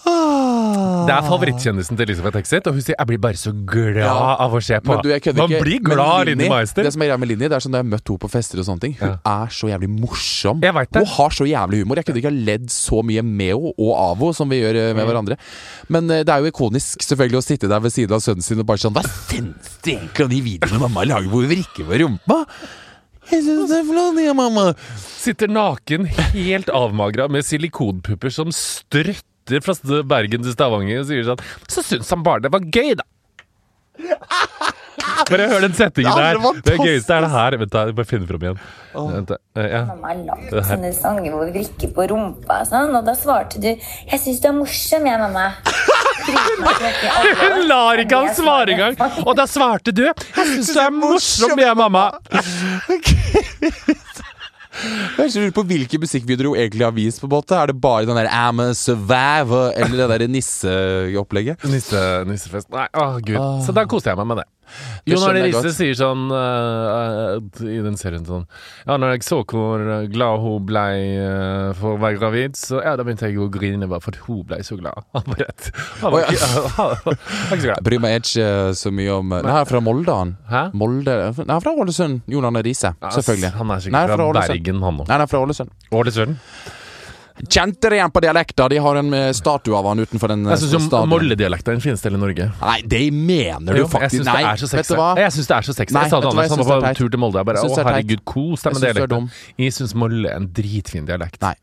Det er favorittkjendisen til Elisabeth Exit, og hun sier 'jeg blir bare så glad Ja. av å se på'. Du, Man ikke. blir glad av Linni- Meister. Det som er greia med Linni, det er sånn når jeg har møtt henne på fester og sånne ting. Hun er så jævlig morsom. Jeg vet det. Hun har så jævlig humor. Jeg kunne ikke ha ledd så mye med henne og av henne som vi gjør eh, Mm. med hverandre. Men uh, det er jo ikonisk selvfølgelig å sitte der ved siden av sønnen sin og bare sånn Hva syns du egentlig om de videoene mamma lager hvor hun vrikker på rumpa? Jeg syns det er flott, ja, mamma. Sitter naken, helt avmagra, med silikonpupper som strøtter fra Bergen til Stavanger og sier sånn Så syns han bare det var gøy, da. *laughs* Bare hør den settingen der. det gøyeste er det her. Vent, da, jeg bare finne fram igjen. Vent. Eh, ja. Mamma har lagt sånne sanger hvor vi vrikker på rumpa og sånn, og da svarte du jeg syns du er morsom, jeg, mamma. *laughs* Hun lar ikke han svare engang! Og da svarte du 'Jeg syns du er morsom, jeg, mamma'. *laughs* Jeg lurer på hvilke musikkvideoer hun egentlig har vist. på en måte Er det bare den der I'm a survivor eller det der nisseopplegget? Nisse, nissefest. Nei, å gud. Så da koser jeg meg med det. Jon Arne Riise sier sånn uh, i den serien sånn Ja, når jeg så hvor glad hun ble uh, for å være gravid, så ja, da begynte jeg å grine bare for at hun ble så glad. *laughs* Han var, rett. han var, ikke, *laughs* han var ikke så glad. bryr meg ikke så mye om Nei, han er fra Molde, han. Hæ? Molde Nei, fra Ålesund. Jon Arne Riise. Selvfølgelig. Han er sikkert fra. Bergen, han òg. Nei, han er fra Ålesund. Ålesund. Kjente dere igjen på dialekta. De har en eh, statue av han utenfor den eh, Jeg syns. Molle-dialekten er den fineste i Norge. Nei, det mener du Jo, faktisk. syns Nei, det er så vet du hva? Jeg syns det er så sexy. Nei, jeg sa det til Anders han var er på tur til Molde. Jeg bare å er herregud, kos deg med er dialekten. Jeg syns Molle er en dritfin dialekt. Nei.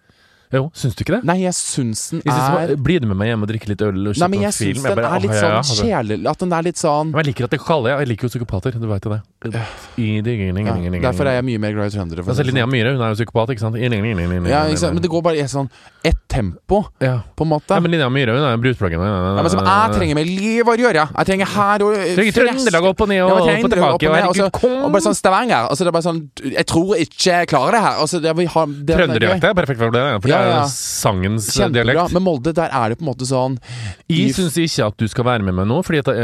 Jo, syns du ikke det? Nei, jeg syns den Jeg synes, er Blir du med meg hjem og drikker litt øl og Nei, men jeg syns den er litt sånn altså. At den er litt sånn Men jeg liker at det kaller jeg. Jeg liker jo psykopater, du veit jo det. Derfor er jeg mye mer glad i trøndere. Altså, Linnea sånn. Myhre hun er jo psykopat, ikke sant? Ja, ikke sant? Men det går bare i et sånn ett tempo, på en måte. ja, men Linnea Myhre hun er jo bruspluggen. Ja, men som jeg trenger med liv å gjøre. Jeg trenger her og Trenger Trøndelag opp og ned og opp og tilbake. Og herregud, og kom! Og bare sånn Stavanger. Altså, det er bare sånn Jeg tror ikke jeg klarer det her. Altså, det, vi har, det er Trønderdialekt er perfekt for det, for det er sangens dialekt. Men Molde, der er det på en måte sånn Jeg syns ikke at du skal være med meg nå, fordi at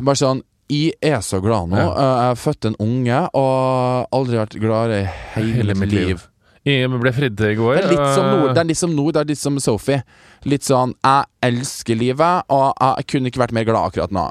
Bare sånn jeg er så glad nå. Ja. Eh, Jeg har født en unge og aldri vært gladere i hele, Hele mitt mitt liv. liv. Jeg ble fridd til i går. Det er litt som nå, det er litt som, nå, det er litt som Sophie. Litt sånn 'jeg elsker livet', og jeg kunne ikke vært mer glad akkurat nå.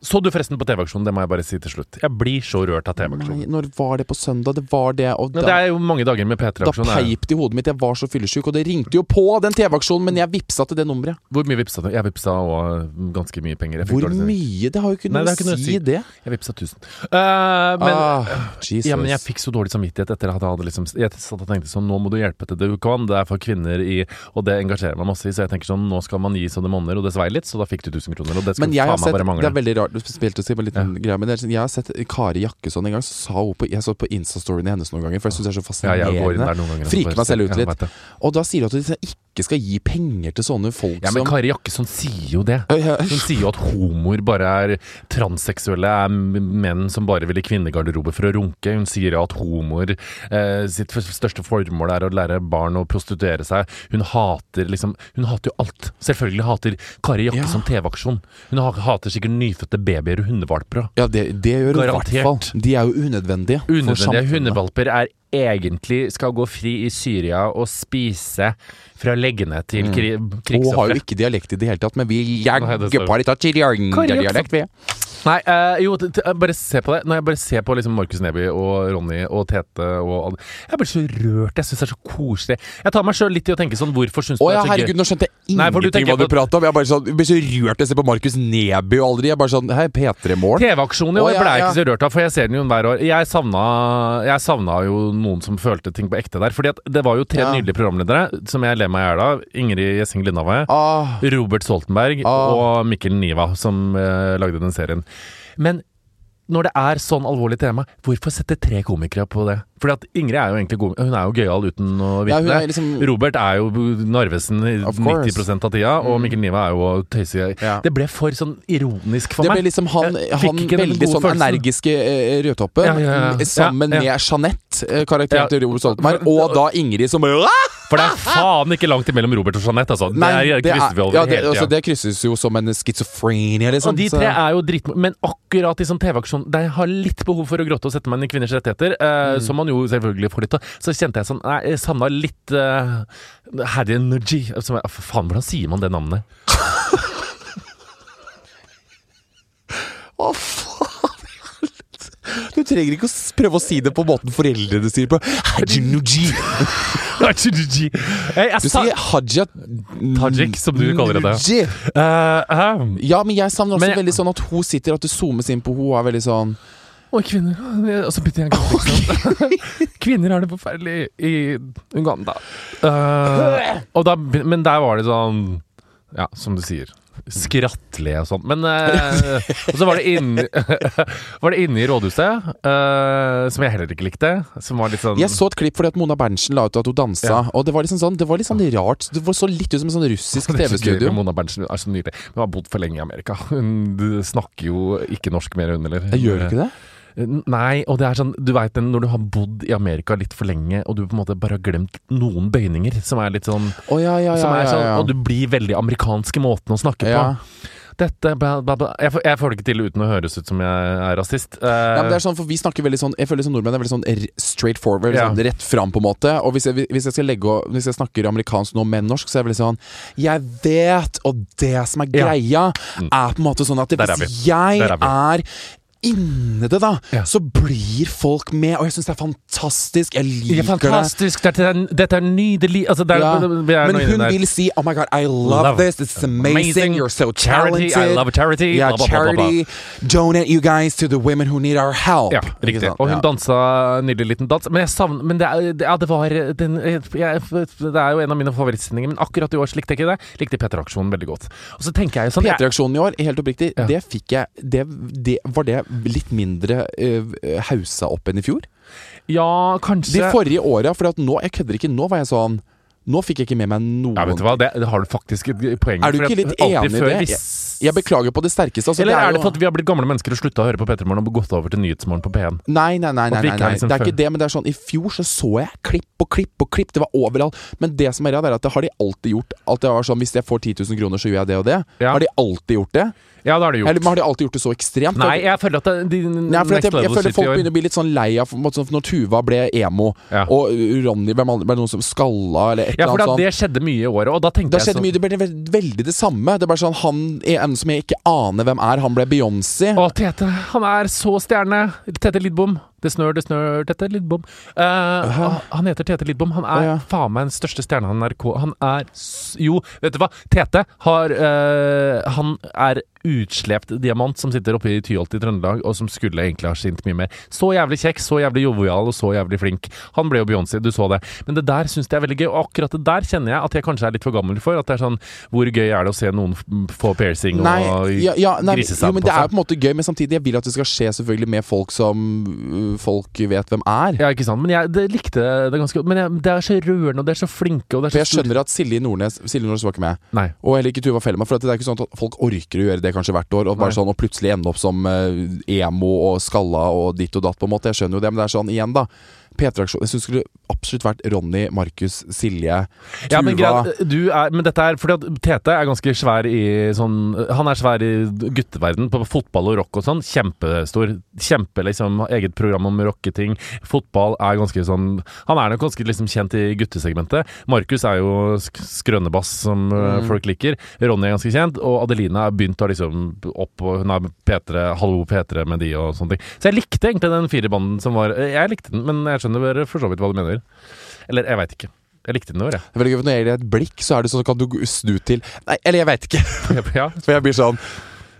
Så du forresten på TV-aksjonen, det må jeg bare si til slutt. Jeg blir så rørt av TV-aksjonen. når var det på søndag? Det var det, og da, Det er jo mange dager med P3-aksjon. peip det i hodet mitt. Jeg var så fyllesyk, og det ringte jo på den TV-aksjonen, men jeg vippsa til det nummeret. Hvor mye vippsa du? Jeg vippsa også ganske mye penger. Hvor mye? Det har jo ikke noe å si, det. Jeg vippsa 1000. Uh, men, ah, Jesus. ja, men jeg fikk så dårlig samvittighet etter at jeg hadde liksom Jeg satt og tenkte sånn Nå må du hjelpe til det du kan. Det er for kvinner i Og det engasjerer meg masse i, så jeg tenker sånn Nå skal man gi så det monner, og det svei litt, så da fikk du 1000 kroner. Og det skal faen meg bare mangle. Er spilte på en liten greie, men sånn- jeg har sett Kari Jakkesson en gang, så sa hun på, jeg så på Insta-storyene hennes noen ganger, for jeg syns det er så Ja, jeg går inn fascinerende. der noen ganger. Friker meg selv ut litt. Og da sier hun at de ikke skal gi penger til sånne folk som Ja, men som Kari Jakkesson sier jo det. Ja, ja. Hun sier jo at homoer bare er transseksuelle, er menn som bare vil i kvinnegarderobe for å runke. Hun sier at homoer eh, sitt største formål er å lære barn å prostituere seg. Hun hater liksom Hun hater jo alt. Selvfølgelig hater Kari Jakkesson TV-aksjon. Hun hater sikkert nyfødte babyer og hundevalper. Ja, det, det gjør hun i hvert fall. De er jo unødvendige. Unødvendige hundevalper er egentlig skal gå fri i Syria og spise fra leggene til kri Hun har jo ikke dialekt i det hele tatt, men vi jagger på litt av dialekt, vi. Nei, eh, jo, bare se på det. Når jeg bare ser på liksom Markus Neby og Ronny og Tete og alle Jeg blir så rørt. Jeg syns det er så koselig. Jeg tar meg sjøl litt i å tenke sånn Hvorfor syns du det er så gøy? herregud, nå skjønte jeg ingenting hva du prata om. Jeg, bare sånn, jeg blir så rørt jeg ser på Markus Neby og aldri. Jeg bare sånn Hei, P3-mål. TV-aksjonen i Å, år ja, ble jeg ja. ikke så rørt av, for jeg ser den jo hver år. Jeg savna, jeg savna jo noen som følte ting på ekte der. Fordi det var jo tre nydelige programledere som jeg ler meg i hjel av. Ingrid Gjessing Lindhave. Ah, Robert Stoltenberg Ah. og Mikkel Niva, som eh, lagde den serien. Men når det er sånn alvorlig tema, hvorfor sette tre komikere på det? Fordi at Ingrid er jo egentlig god, hun er jo gøyal uten å vite ja, er det. liksom- Robert er jo Narvesen i Of 90 av tida, og Mikkel Niva er jo tøysig. Ja. Det ble for sånn ironisk for det meg. ble liksom han, han veldig sånn følelsen. energiske eh, Rødtoppen Ja, sammen med Jeanette, eh, karakteren til Robert Stoltenberg, og da Ingrid som For det er faen ikke langt imellom Robert og Jeanette, altså. Nei, det, det, er, krysser vi er, over ja, det, altså, det krysses jo som en schizofrenia, liksom. Og de tre er jo dritmorsomme, Men akkurat i sånn TV-aksjon Der jeg har litt behov for å gråte og sette meg inn i kvinners rettigheter, eh, Mm. som man jo selvfølgelig få litt av, så kjente jeg sånn Nei, jeg savna litt uh, Harry Energy. Som faen, hvordan sier man det navnet? *laughs* Hva faen i helvete? Du trenger ikke å prøve å si det på måten foreldrene sier på. Hajinuji. *laughs* Jeg, jeg Du sier Haja Tajik, som du kaller det. Uh, Eh, eh, Ja, men jeg savner også Men jeg- veldig sånn at hun sitter, at det zoomes inn på hun er veldig sånn Oi, kvinner Og så bytter jeg gang. Kvinner har det forferdelig i Uganda. Uh, og da, men der var det sånn Ja, som du sier. Skrattelig og sånn. Men uh, Og så var det inne *laughs* Var det inne i rådhuset, uh, som jeg heller ikke likte. Som var litt sånn Jeg så et klipp fordi at Mona Berntsen la ut at hun dansa, Ja. og det var liksom sånn Det var litt sånn rart. Det var så litt ut som en sånn russisk TV-studio. Mona Berntsen er så nydelig. Hun har bodd for lenge i Amerika. Hun snakker jo ikke norsk mer, hun heller. Gjør ikke det? Nei, og det er sånn Du den når du har bodd i Amerika litt for lenge, og du på en måte bare har glemt noen bøyninger, som er litt sånn oh, ja, ja, ja. som er sånn. Og du blir veldig amerikansk i måten å snakke på. Dette bla, bla, bla. Jeg, får, jeg får det ikke til uten å høres ut som jeg er rasist. Uh, Ja, men det er sånn, for vi snakker veldig sånn Jeg føler som nordmenn er veldig sånn straight forward, Ja. sånn rett fram, på en måte. Og hvis jeg, hvis jeg skal legge Hvis jeg snakker amerikansk nå, men norsk, så er jeg veldig sånn Jeg vet, og det som er Ja. greia, er på en måte sånn at er hvis vi. jeg er er inni det, da, Ja. så blir folk med, og jeg syns det er fantastisk. Jeg liker Det er fantastisk. Dette er, dette er nydelig. Altså, det er, Ja. Men hun vil si Oh my god, I love, Love. this. Is amazing. Amazing. You're so Charity. I love charity. Yeah, Blah, blah, blah, blah, charity. Donate you guys to the women who need our help. Ja, riktig. Og hun dansa nydelig liten dans. Men jeg savner Men det er, det- ja, det var den, jeg, Det er jo en av mine favorittsendinger, men akkurat i år likte jeg ikke det. Likte P3-aksjonen veldig godt. Og så tenker jeg sånn jeg- P3-aksjonen i år, helt oppriktig, det fikk jeg det, det, Var det litt mindre uh, hausa opp enn i fjor? Ja, kanskje De forrige åra, for nå, jeg kødder ikke, nå var jeg sånn Nå fikk jeg ikke med meg noen Ja, vet du hva, det, det har du faktisk et poeng Er du ikke litt enig i det? hvis- Jeg beklager på det sterkeste. Altså, Eller er er, det for at vi har blitt gamle mennesker og slutta å høre på P3morgen og gått over til Nyhetsmorgen på P1? Nei, nei, nei, nei, nei, nei. liksom det er før. ikke det, men det er sånn I fjor så så jeg klipp og klipp og klipp. Det var overalt. Men det som er rart, er at det har de alltid gjort. At det var sånn Hvis jeg får 10 000 kroner, så gjør jeg det og det. Ja. Har de alltid gjort det? Ja, det har det gjort. Eller men har de alltid gjort det så ekstremt? Nei, jeg føler at det, de, Nei, jeg, Next jeg føler folk begynner å bli litt sånn lei av måte sånn, Når Tuva ble emo, Ja. og Ronny andre- ble noen som skalla, eller et Ja, eller for annet sånt. det skjedde mye i året, og da tenkte Det jeg sånn mye, det ble veldig det samme. Det bare sånn Han er en som jeg ikke aner hvem er. Han ble Beyoncé. Å, Tete. Han er så stjerne. Tete Lidbom. Det snør, det snør, Tete Lidbom. Eh, han heter Tete Lidbom. Han er ja. faen meg den største stjerna i NRK. Han er Jo, vet du hva? Tete har uh, Han er utslept diamant som sitter oppe i Tyholt i Trøndelag, og som skulle egentlig ha skint mye mer. Så jævlig kjekk, så jævlig jovial og så jævlig flink. Han ble jo Beyoncé, du så det. Men det der syns jeg er veldig gøy, og akkurat det der kjenner jeg at jeg kanskje er litt for gammel for. At det er sånn Hvor gøy er det å se noen få piercing Nei, og ja, ja, nei, grisesand jo, men på det er på en måte gøy, men samtidig jeg vil at det skal skje selvfølgelig med folk som øh, folk vet hvem er. Ja, ikke sant. Men jeg det likte det ganske godt. Men jeg, det er så rørende, og det er så flinke, og det er så For jeg skjønner at Silje Nordnes Silje Nordnes var ikke med. Nei. Og heller ikke Tuva Fellmann. For det er ikke sånn at folk orker å gjøre det kanskje hvert år. Og, bare Nei. sånn, og plutselig ende opp som eh, emo og skalla og ditt og datt, på en måte. Jeg skjønner jo det, men det er sånn igjen, da. P3-aksjon Jeg syns det skulle absolutt vært Ronny, Markus, Silje, Tuva Ja, men, greit, du er, men dette er fordi at Tete er ganske svær i sånn Han er svær i gutteverden på fotball og rock og sånn. Kjempestor. Kjempe liksom Eget program om rocketing. Fotball er ganske sånn Han er nok ganske liksom kjent i guttesegmentet. Markus er jo sk skrønebass som mm. folk liker. Ronny er ganske kjent, og Adelina har begynt å liksom opp og Hun er P3, Hallo P3 med de og sånne ting. Så jeg likte egentlig den firebanden som var Jeg likte den, men jeg skjønner bare for så vidt hva du mener. Eller jeg veit ikke. Jeg likte den i år, jeg. Veldig gøy Når jeg gir deg et blikk, så er det sånn kan du snu til Nei, eller jeg veit ikke. *laughs* Ja, *laughs* For jeg blir sånn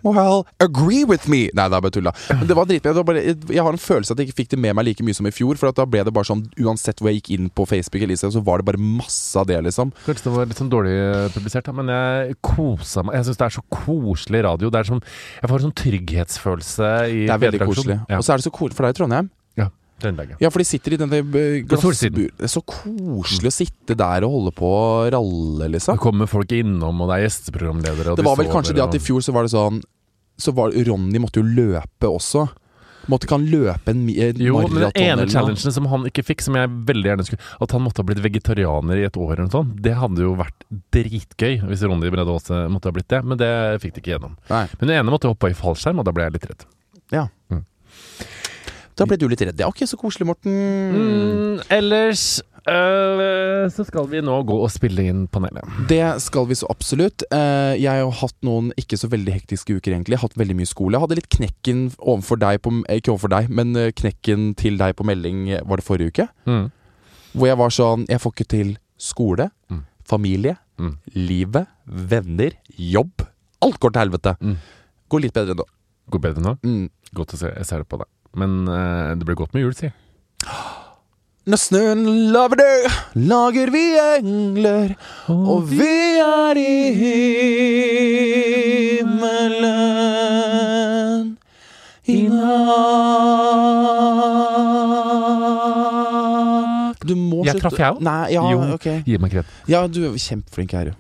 Well, agree with me! Nei, det er bare tulla. Men det var dritbra. Jeg har en følelse at jeg ikke fikk det med meg like mye som i fjor. For at da ble det bare sånn Uansett hvor jeg gikk inn på Facebook, Elise, så var det bare masse av det, liksom. Kanskje det var litt sånn dårlig publisert, da, men jeg kosa meg. Jeg syns det er så koselig radio. Det er som, jeg får en sånn trygghetsfølelse i Det er veldig koselig. Ja. Og så er det så koselig for deg i Trondheim. Ja. Trøndelag, ja. For de sitter i denne eh, glassbur. Det er så koselig å sitte der og holde på å ralle, liksom. Det kommer folk innom, og det er gjesteprogramledere. og Det var vel kanskje det at i fjor så var det sånn Så var Ronny måtte jo løpe også. Måtte ikke han løpe en maraton? Jo, men den ene challengen som han ikke fikk, som jeg veldig gjerne skulle At han måtte ha blitt vegetarianer i et år eller noe sånt, det hadde jo vært dritgøy hvis Ronny Brede Aase måtte ha blitt det, men det fikk de ikke gjennom. Nei. Men den ene måtte hoppe i fallskjerm, og da ble jeg litt redd. Ja. Mm. Da ble du litt redd. Det er ikke så koselig, Morten. Mm, ellers øh, så skal vi nå gå og spille inn panelet. Det skal vi så absolutt. Eh, jeg har hatt noen ikke så veldig hektiske uker, egentlig. Jeg har hatt veldig mye skole. Jeg hadde litt knekken overfor deg på eh, Ikke overfor deg, men eh, knekken til deg på melding var det forrige uke. Mm. Hvor jeg var sånn Jeg får ikke til skole, Mm. familie, Mm. livet, venner, jobb. Alt går til helvete. Mm. Går litt bedre nå. Går bedre nå? Mm. Godt å se. Jeg ser det på deg. Men øh, det blir godt med jul, si. Når snøen laver død, lager vi engler, og vi er i himmelen i natt Du må Jeg slutte traff jeg. Nei, ja, Jo. ok. Gi meg kred. Ja, du er kjempeflink her, jo.